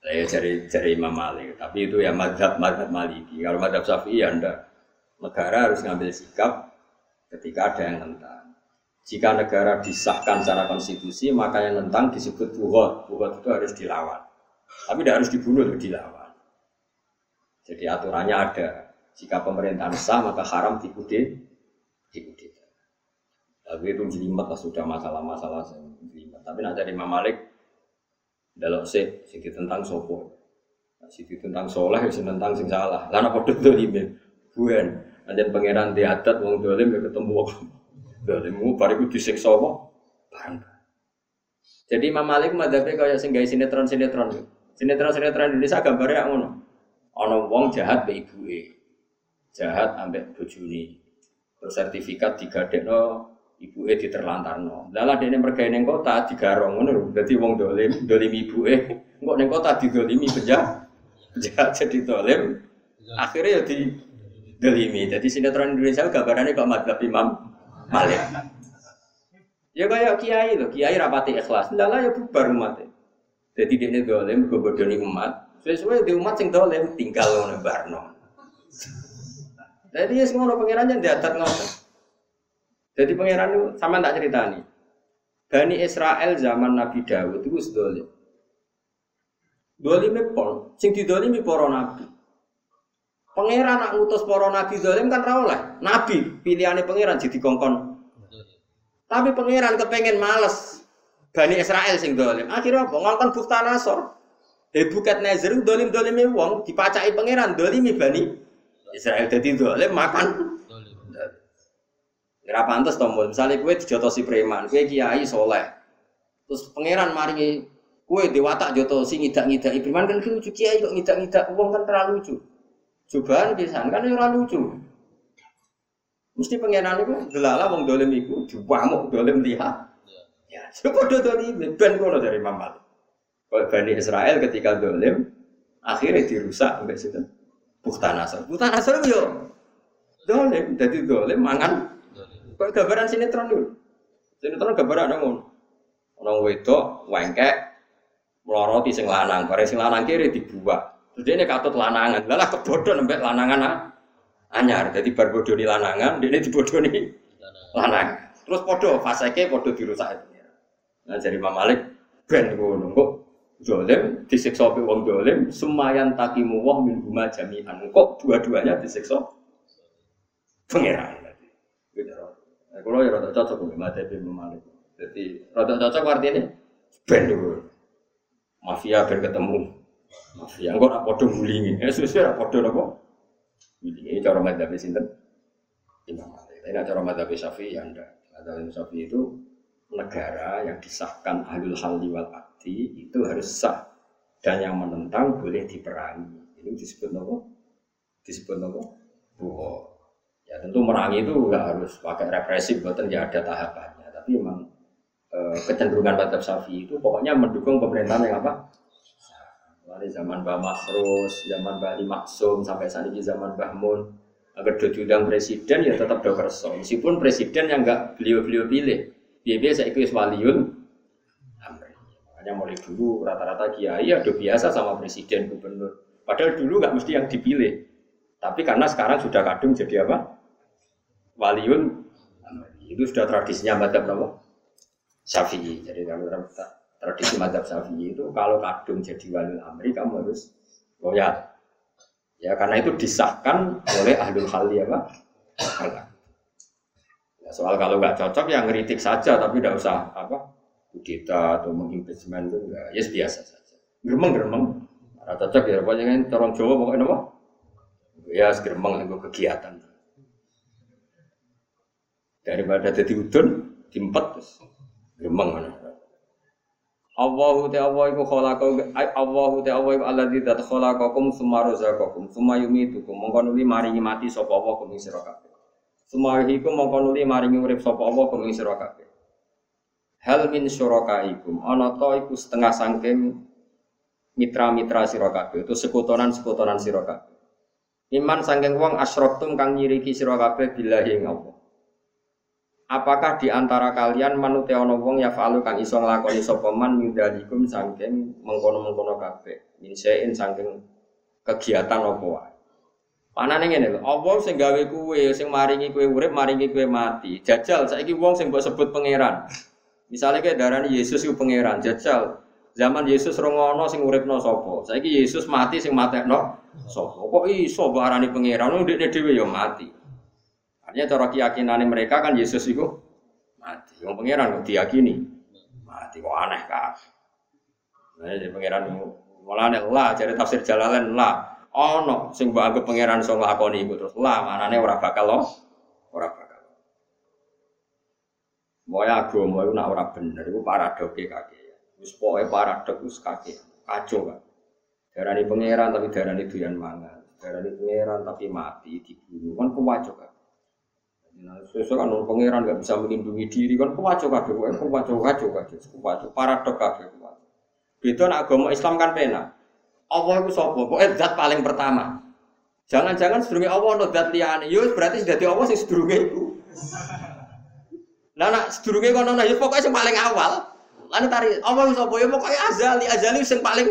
Saya cari cari Imam Malik, tapi itu ya madhab madhab Maliki. Kalau madhab Syafi'i ya anda negara harus ngambil sikap ketika ada yang tentang. Jika negara disahkan secara konstitusi, maka yang tentang disebut buhot. Buhot itu harus dilawan. Tapi tidak harus dibunuh, dilawan. Jadi aturannya ada. Jika pemerintahan sah, maka haram diikuti. Diikuti. Tapi itu jelimet lah sudah masalah-masalah jelimet. Tapi nanti dari Imam Malik, dalam se, sing tentang sopo. Sing tentang soleh, sing tentang sing salah. Karena pada dolim, bukan. Nanti pangeran diadat, wong dolim ya ketemu Dalimu bariku disiksa apa? Barang. Jadi Imam Malik madhabnya kayak sing gawe sinetron sinetron. Sinetron sinetron Indonesia gambarnya ngono. Ana wong jahat be ibuke. Jahat ambek bojone. Terus sertifikat digadekno ibuke diterlantarno. Lah dene mergawe ning kota digarong ngono lho. Dadi wong dolim, dolim ibuke. Engko ning kota didolimi penjahat. Penjahat jadi dolim. Akhirnya ya di dolimi. Jadi sinetron Indonesia gambarannya kok madhab Imam Malik. Ya kayak kiai loh, kiai rapati ikhlas. Ndak lah ya bubar umat. Jadi dia dolim, gue bodoni umat. Sesuai di umat sing dolim tinggal ngono barno. Jadi ya semua pangeran yang diatat ngono. Jadi pangeran itu sama tak cerita nih. Bani Israel zaman Nabi Dawud itu dolim. Dolime pol, sing didolimi para nabi. Pangeran nak ngutus para nabi dolim kan ra oleh. Nabi pilihane pangeran jadi kongkon. Tapi pangeran kepengen males. Bani Israel sing dolim. Akhirnya apa? Ngongkon bukta nasor. Eh bukat nazar dolim dolimi wong dipacai pangeran dolimi bani Israel jadi dolim makan. Ora pantes to, misalnya kowe dijotosi preman, kowe kiai soleh. Terus pangeran maringi Kue dewatak joto si ngidak ngidak preman kan lucu kiai kok ngidak ngidak uang kan terlalu lucu. Cobaan bisa kan ora lucu. Mesti pengenan itu delala wong dolim iku diwamuk dolim lihat. Ya, coba do dolim ben kono dari Mamal. Kalau Bani Israel ketika dolim akhirnya dirusak sampai situ. Bukta Nasr. Bukta Nasr yo dolim, jadi dolim mangan. Kok gambaran sinetron dulu. Sinetron gambaran ada Orang wedok, wengkek, meloroti sing lanang, bareng sing lanang kiri dibuat. Dia ini katut lanangan, lalah kebodoh nembek lanangan ah. anyar. Jadi bar bodoh di lanangan, dia ini dibodoh nih lanang. Terus podo, faseke podo dirusak. Itu. Nah jadi Imam Malik ben ngono. Kok dolim disiksa pe wong dolim semayan takimu wah min huma jami'an. Kok dua-duanya disiksa? Pangeran. Gitu nah, kalau ya rada cocok dengan madzhab Imam Malik. Jadi rada cocok artinya ben dulu mafia ben ketemu mafia. Engko ora padha ngulingi eh sesuai ora padha napa? Ngulingi cara madzhab sinten? Imam Malik. Tapi cara madzhab Syafi'i ya ndak? Madzhab Syafi'i itu negara yang disahkan ahlul halli wal akdi itu harus sah dan yang menentang boleh diperangi. Ini disebut nopo disebut nopo buho. Ya tentu merangi itu nggak harus pakai represif buatan ya ada tahapannya. Tapi memang Eh, kecenderungan Madhab Syafi'i itu pokoknya mendukung pemerintahan yang apa? Dari zaman Mbah Masrus, zaman Mbah Maksum, sampai saat ini zaman Mbah Mun. Agar diundang presiden ya tetap do kerso. Meskipun presiden yang enggak beliau-beliau pilih. Dia biasa ikut waliun Makanya mulai dulu rata-rata kiai ada biasa sama presiden gubernur. Padahal dulu nggak mesti yang dipilih. Tapi karena sekarang sudah kadung jadi apa? Waliun itu sudah tradisinya Madhab Nawawi Syafi'i. Jadi kalau tradisi madhab Syafi'i itu kalau kadung jadi wali amri kamu harus loyal. Ya karena itu disahkan oleh ahlul ya apa? Ya, soal kalau nggak cocok ya ngeritik saja tapi tidak usah apa kudeta atau mengimpeachment itu ya yes, biasa saja. Geremeng geremeng. Ada cocok ya pokoknya kan orang Jawa pokoknya apa? Ya geremeng itu kegiatan. Daripada jadi udun, dimpet terus. Gemeng mana? Allahu te Allah iku khalaqa Allahu te Allah iku alladzi dat khalaqakum summa razaqakum summa yumitukum mongko nuli maringi mati sapa Allah kum sira kabeh. Summa iku mongko nuli maringi urip sapa Allah kum sira kabeh. Hal min syurakaikum ana ta iku setengah sangking mitra-mitra sira kabeh itu sekutonan-sekutonan sira kabeh. Iman sangking wong asyraktum kang nyiriki sira kabeh billahi Allah. Apakah di antara kalian manute ana wong ya falu kang iso nglakoni sapa man yudalikum saking mengkono-mengkono kabeh. Minsein saking kegiatan apa wae. Panane ngene lho, apa sing gawe kuwe, sing maringi kuwe urip, maringi kuwe mati. Jajal saiki wong sing mbok sebut pangeran. Misalnya kayak darani Yesus itu pangeran, jajal. Zaman Yesus rongono sing uripno sapa? Saiki Yesus mati sing matekno sapa? Kok iso mbok arani pangeran? Ndekne dhewe ya mati. Artinya cara keyakinan mereka kan Yesus itu mati. Yang pangeran kok diyakini mati kok aneh kan? Nah, jadi pangeran malah lah jadi tafsir Jalalain lah. Oh no, sing mbok anggap pangeran iso nglakoni iku terus lah manane ora bakal lo, ora bakal. Moya agama itu nak ora bener iku paradoke kake. Wis pokoke paradok wis kake. Kacau kan. Darani pangeran tapi darani doyan mangan. Darani pangeran tapi mati dibunuh kan kewajib kan. Nah, sesuatu kan orang pangeran nggak bisa melindungi diri kan kuwaco kabeh, kuwaco kuwaco kabeh, kuwaco paradok kabeh kuwaco. Beda nak agama Islam kan pena. Allah itu sopo, kok zat paling pertama. Jangan-jangan sedurunge Allah ono zat liyane, yo berarti dadi Allah sing sedurunge iku. Nah nak sedurunge kono nah ya pokoknya sing paling awal. Lan tari apa wis apa ya pokoke azali azali sing paling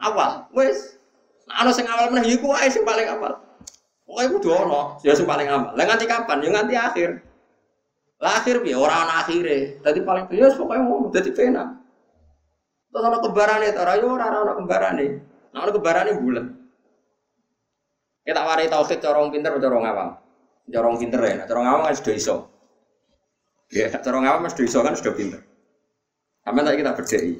awal. Wis. Nah ana sing awal meneh iku wae sing paling awal. Pokoke kudu ana ya sing paling awal. Lah nganti kapan? Ya nganti akhir. Lah akhir piye ora ana akhire. Dadi paling ya pokoke ngono dadi penak. Terus ana kembarane ta ora ya ora ana kembarane. Nah ana kembarane bulan. Kita warai tauhid corong pinter corong awam? Corong pinter ya, corong awam kan sudah iso. Ya, corong awam sudah iso kan sudah pinter. Sama tak kita berdei.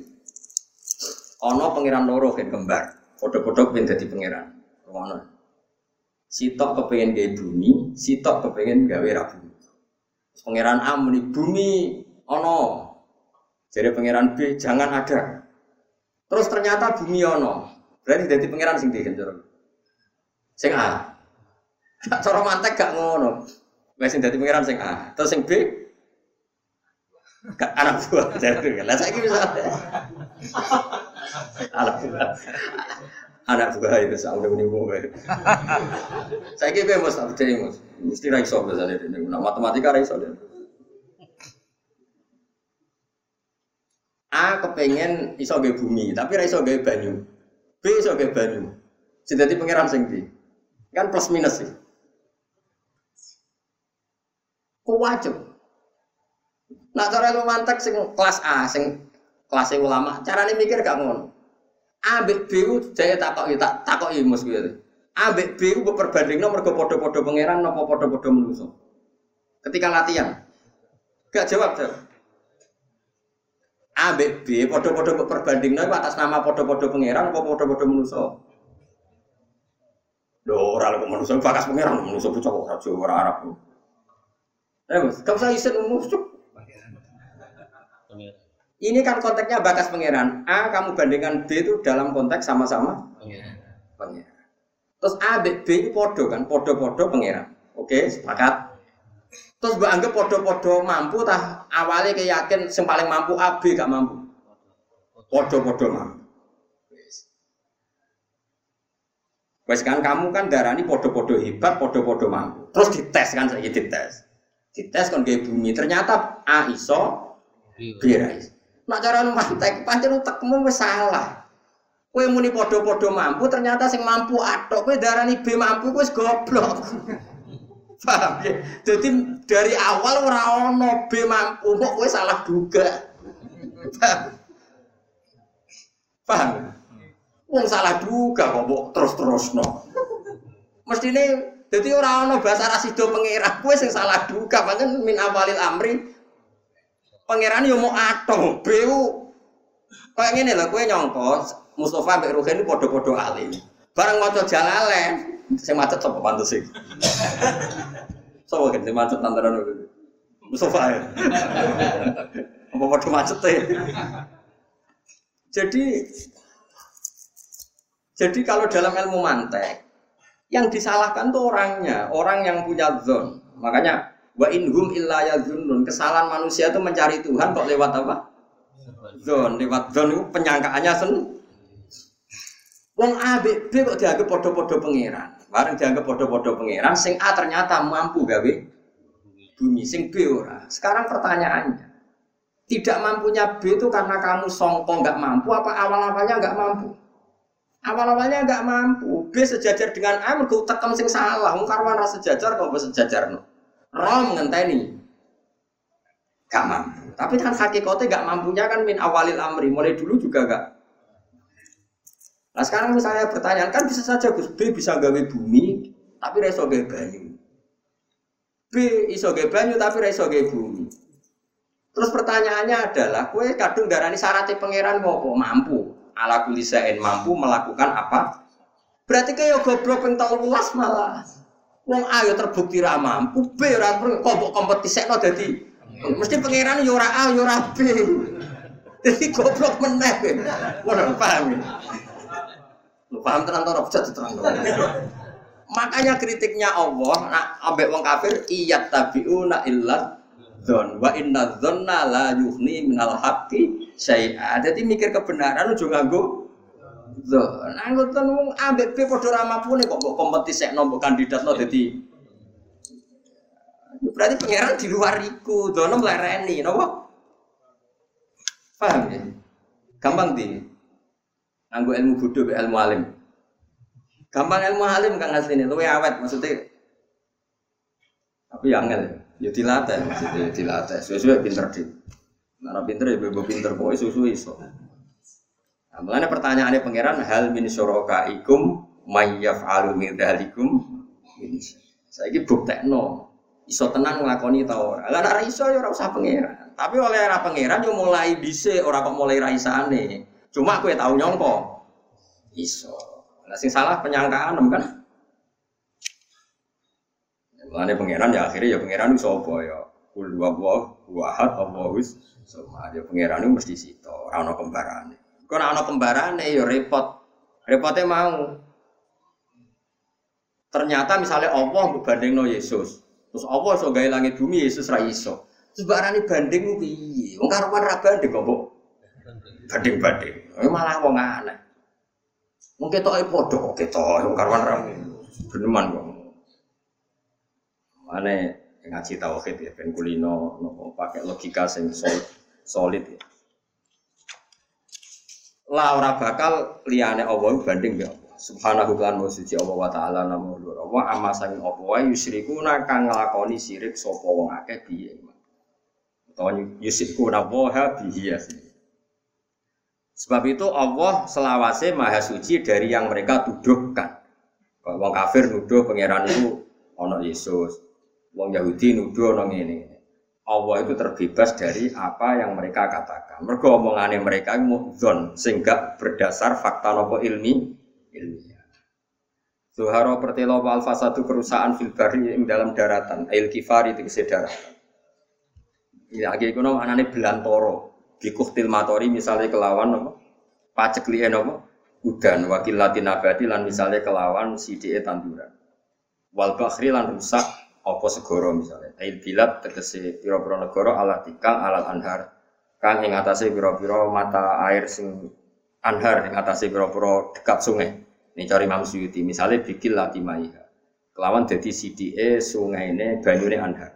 Ono pangeran loro kan kembar. Foto-foto pengen jadi pangeran. Ono. Sitok kepengen gawe bumi, sitok kepengen gawe rabu. Pangeran A muni bumi ono. Jadi pangeran B jangan ada. Terus ternyata bumi ono. Berarti jadi pangeran sing diken Sing A. Cara mantek gak ngono. Sing dadi pangeran sing A. Terus sing B anak buah jadi lah saya bisa anak buah anak buah itu saya udah menipu saya kira mas abdi mas mesti raiso biasanya ini nah, matematika raiso deh A kepengen iso ge bumi, tapi raiso ge banyu. B iso ge banyu. Dadi pangeran sing di. Kan plus minus sih. Kuwajib. Nah cara ilmu mantek sing kelas A, sing kelas ulama, carane mikir gak ngono. A B B ku jaya takoki tak takoki mus kuwi. A B ku perbandingno mergo padha-padha pangeran napa padha-padha manusa. Ketika latihan. Gak jawab, jawab. A B B padha-padha perbandingno atas nama padha-padha pangeran apa padha-padha manusa. Lho ora kok manusa bakas pangeran, manusa bocah ora Jawa ora Arab. Eh, gak usah isin umum, ini kan konteksnya bakas pangeran. A kamu bandingkan B itu dalam konteks sama-sama pangeran. Terus A B, B itu podo kan, podo-podo pangeran. Oke, sepakat. Terus mbak anggap podo-podo mampu tah awalnya keyakin yang paling mampu A B gak mampu. Podo-podo mampu. Wes kan kamu kan darah ini podo-podo hebat, podo-podo mampu. Terus dites kan saya dites. Dites kan kayak bumi. Ternyata A iso, B iso. Nak cara mantek pancen utekmu wis salah. Kowe muni padha-padha mampu ternyata sing mampu atok kowe darani B mampu wis goblok. Paham ya? Jadi dari awal ora ono B mampu kok kowe salah duga. Paham? Paham? Wong salah duga kok mbok terus-terusno. Mestine jadi ora ono bahasa rasido pangeran kowe sing salah duga pancen min awalil amri pangeran yo mau ato, beu kayak gini lah, kue nyongko Mustafa mbak Ruhen ini podo-podo alim. Bareng maca jalalen, saya macet sapa pantes sih. Sapa kan sing macet tantaran itu. Mustafa ya. Apa podo macet teh. Jadi jadi kalau dalam ilmu mantek yang disalahkan tuh orangnya, orang yang punya zon. Makanya Wa inhum illa yazunnun. Kesalahan manusia itu mencari Tuhan kok lewat apa? Zon, lewat zon itu penyangkaannya sen. Wong A B B kok dianggap podo-podo pangeran. Bareng dianggap podo-podo pangeran, sing A ternyata mampu gawe bumi, sing B ora. Sekarang pertanyaannya, tidak mampunya B itu karena kamu songkong nggak mampu apa awal-awalnya nggak mampu? Awal-awalnya nggak mampu. B sejajar dengan A mergo tekem sing salah. Wong rasa sejajar kok sejajar no. Roh ngenteni. Gak mampu. Tapi kan hakikatnya gak mampunya kan min awalil amri. Mulai dulu juga gak. Nah sekarang misalnya pertanyaan kan bisa saja Gus B bisa gawe bumi tapi reso gawe banyu. B iso gawe banyu tapi reso gawe bumi. Terus pertanyaannya adalah, kue kadung darani syaratnya pangeran mau mampu, ala kulisain mampu melakukan apa? Berarti kayak goblok tahu luas malah. Wong A yo terbukti ra mampu, B ora kok kompetisi kok dadi mesti pangeran yo ora A yo ora B. Dadi goblok meneh. Ora paham. Lu paham tenan ora bisa diterang. Makanya kritiknya Allah nak ambek wong kafir iyat tabiuna illa dzon wa inna dzonna la yuhni minal haqqi syai'a. Dadi mikir kebenaran ujung nganggo Loh, ngoten wong ambek B padha ra mampune kok mbok kompetisekno mbok kandidatno dadi Berarti pangeran di luar iku, dono melereni, nopo? Paham ya? Gampang di. Anggo ilmu bodoh be ilmu alim. Gampang ilmu alim kang asline luwe awet maksudnya. Tapi yang angel ya dilatih maksudnya dilatih. Sesuai pinter di. Nara pinter ya bebo pinter kok susu iso. Nah, mulanya pertanyaannya pangeran hal min syuraka ikum mayyaf'alu min dzalikum Saya ini buktekno iso tenang nglakoni ta ora. Lah iso ya ora usah pangeran. Tapi oleh ora pangeran yo mulai dhisik ora kok mulai raisane. Cuma aku ya tahu nyongko. Iso. Nah sing salah penyangkaan kan. Mulane pangeran ya akhirnya ya pangeran iso apa ya. Kul wa wahad Allahus sama ya pangeran itu mesti sito, ora ana. Kok ora ana kembarane ya repot. Repotnya mau. Ternyata misalnya Allah no Yesus. Terus Allah so gawe langit bumi Yesus ra iso. Terus barani banding piye? Wong karuan ra banding kok, banding-banding. Eh, malah wong aneh. Wong ketoke padha kok ketok wong karuan ra geneman kok. Mane ngaji tauhid ya ben kulino nopo pakai logika sing solid, solid ya. Lah ora bakal liyane Allah banding ya Allah. Subhanahu kan wa suci Allah wa taala namo lur. Allah amma sanging apa wae yusyrikuna kang nglakoni sirik sapa wong akeh piye. Utawa yusyrikuna wa bihi Sebab itu Allah selawase maha suci dari yang mereka tuduhkan. Wong kafir nuduh pangeran itu ono Yesus. Wong Yahudi nuduh ono ngene. Allah itu terbebas dari apa yang mereka katakan. Mergo omongane mereka mudzon sehingga berdasar fakta nopo ilmi ilmiah. Zuharo pertelo wal fasadu kerusakan fil bari ing dalam daratan, ail kifari tegese daratan. Ya, lagi kuno anane belantoro bikuhtil matori misalnya kelawan apa pacek lihen apa udan wakil latin abadi lan misalnya kelawan CDE tanduran wal bakhri lan rusak apa segoro misalnya? Ail bilat tegese piro-piro negara ala tikang alat anhar. Kang ing atase piro-piro mata air sing anhar ing atase piro-piro dekat sungai. Ini cari Imam Suyuti misalnya bikil latimaiha kelawan jadi CDE sungai ini banyune anhar.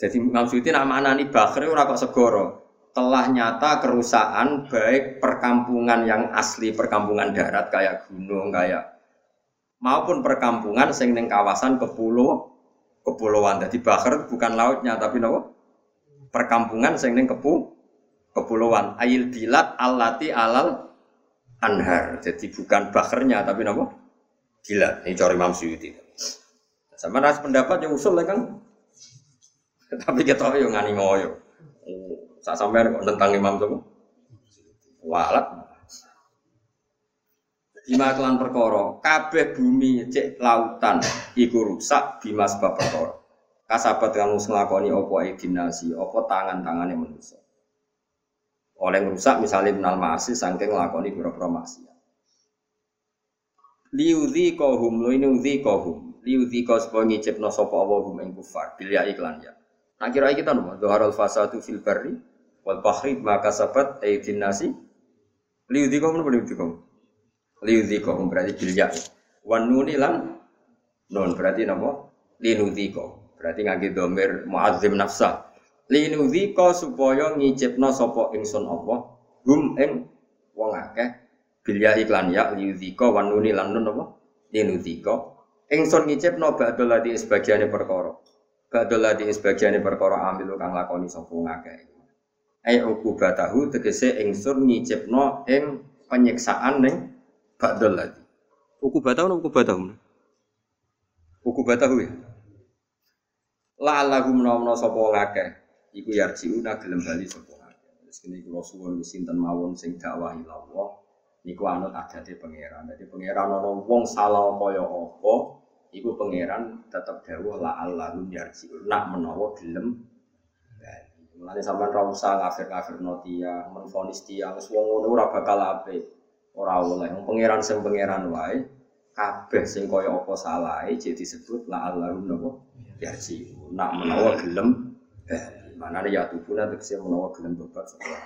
Jadi Imam Suyuti nak maknani Bakri ora kok segoro. Telah nyata kerusakan baik perkampungan yang asli perkampungan darat kayak gunung kayak maupun perkampungan sing ning kawasan kepulau kepulauan. Jadi Bakar bukan lautnya tapi nopo perkampungan sing ning kepu kepulauan. Ail bilat alati alal anhar. Jadi bukan bakarnya tapi nopo Bilat. Ini cari Imam Suyuti. Sama ras pendapat yang usul kan tapi kita yo ngani ngoyo. Sak sampean kok tentang Imam Sopo? Walat. Lima kelan perkara, kabeh bumi cek lautan iku rusak bimas bab perkara. Kasabat kamu nglakoni apa idinasi, apa tangan-tangane manusia. Oleh rusak misalnya menal masih saking nglakoni pira-pira maksiat. Liudhi kohum, lo ini udhi kohum. Liudhi kau supaya ngicipno sopa Allah hum ing kufar. Bilya iklan ya. Nah kita nopo doharul fasadu fil barri wal bahri maka sabat aidin nasi liudhikum nopo liudhikum liudhikum berarti bilya wan nuni lan non berarti nopo linudhiko berarti ngagi domir muadzim nafsa. Linudhiko supaya ngicipno sopo ingsun apa gum ing wong akeh. Bilya iklan ya liudhiko wan nuni lan non nopo linudhiko ingsun ngicipno ba'dal ladhi sebagiannya perkara. Badol di sebagian perkara ambil kang lakoni sapa ngakeh. Ai ukubatahu tegese ingsun ngicipno ing penyiksaan ning badol ladi. Ukubatahu napa ukubatahu? Ukubatahu ya. La lahum menawa sapa ngakeh iku yarjiuna gelem bali sapa ngakeh. Wis kene kula suwun sinten mawon sing dakwah Allah niku anut adate pangeran. Dadi pangeran ana wong salah kaya apa, iku pangeran tetap dawuh la Allahum yarjiun nak menawa gelem Mulane sampean ra usah ngafir-ngafir notia, menfonis tiang wong ngono ora bakal apik. Ora oleh pangeran sing pangeran wae kabeh sing kaya apa salahe jadi disebut la Allahum napa yarjiun nak menawa gelem Mana ya tubuna tegese menawa gelem tobat sekolah.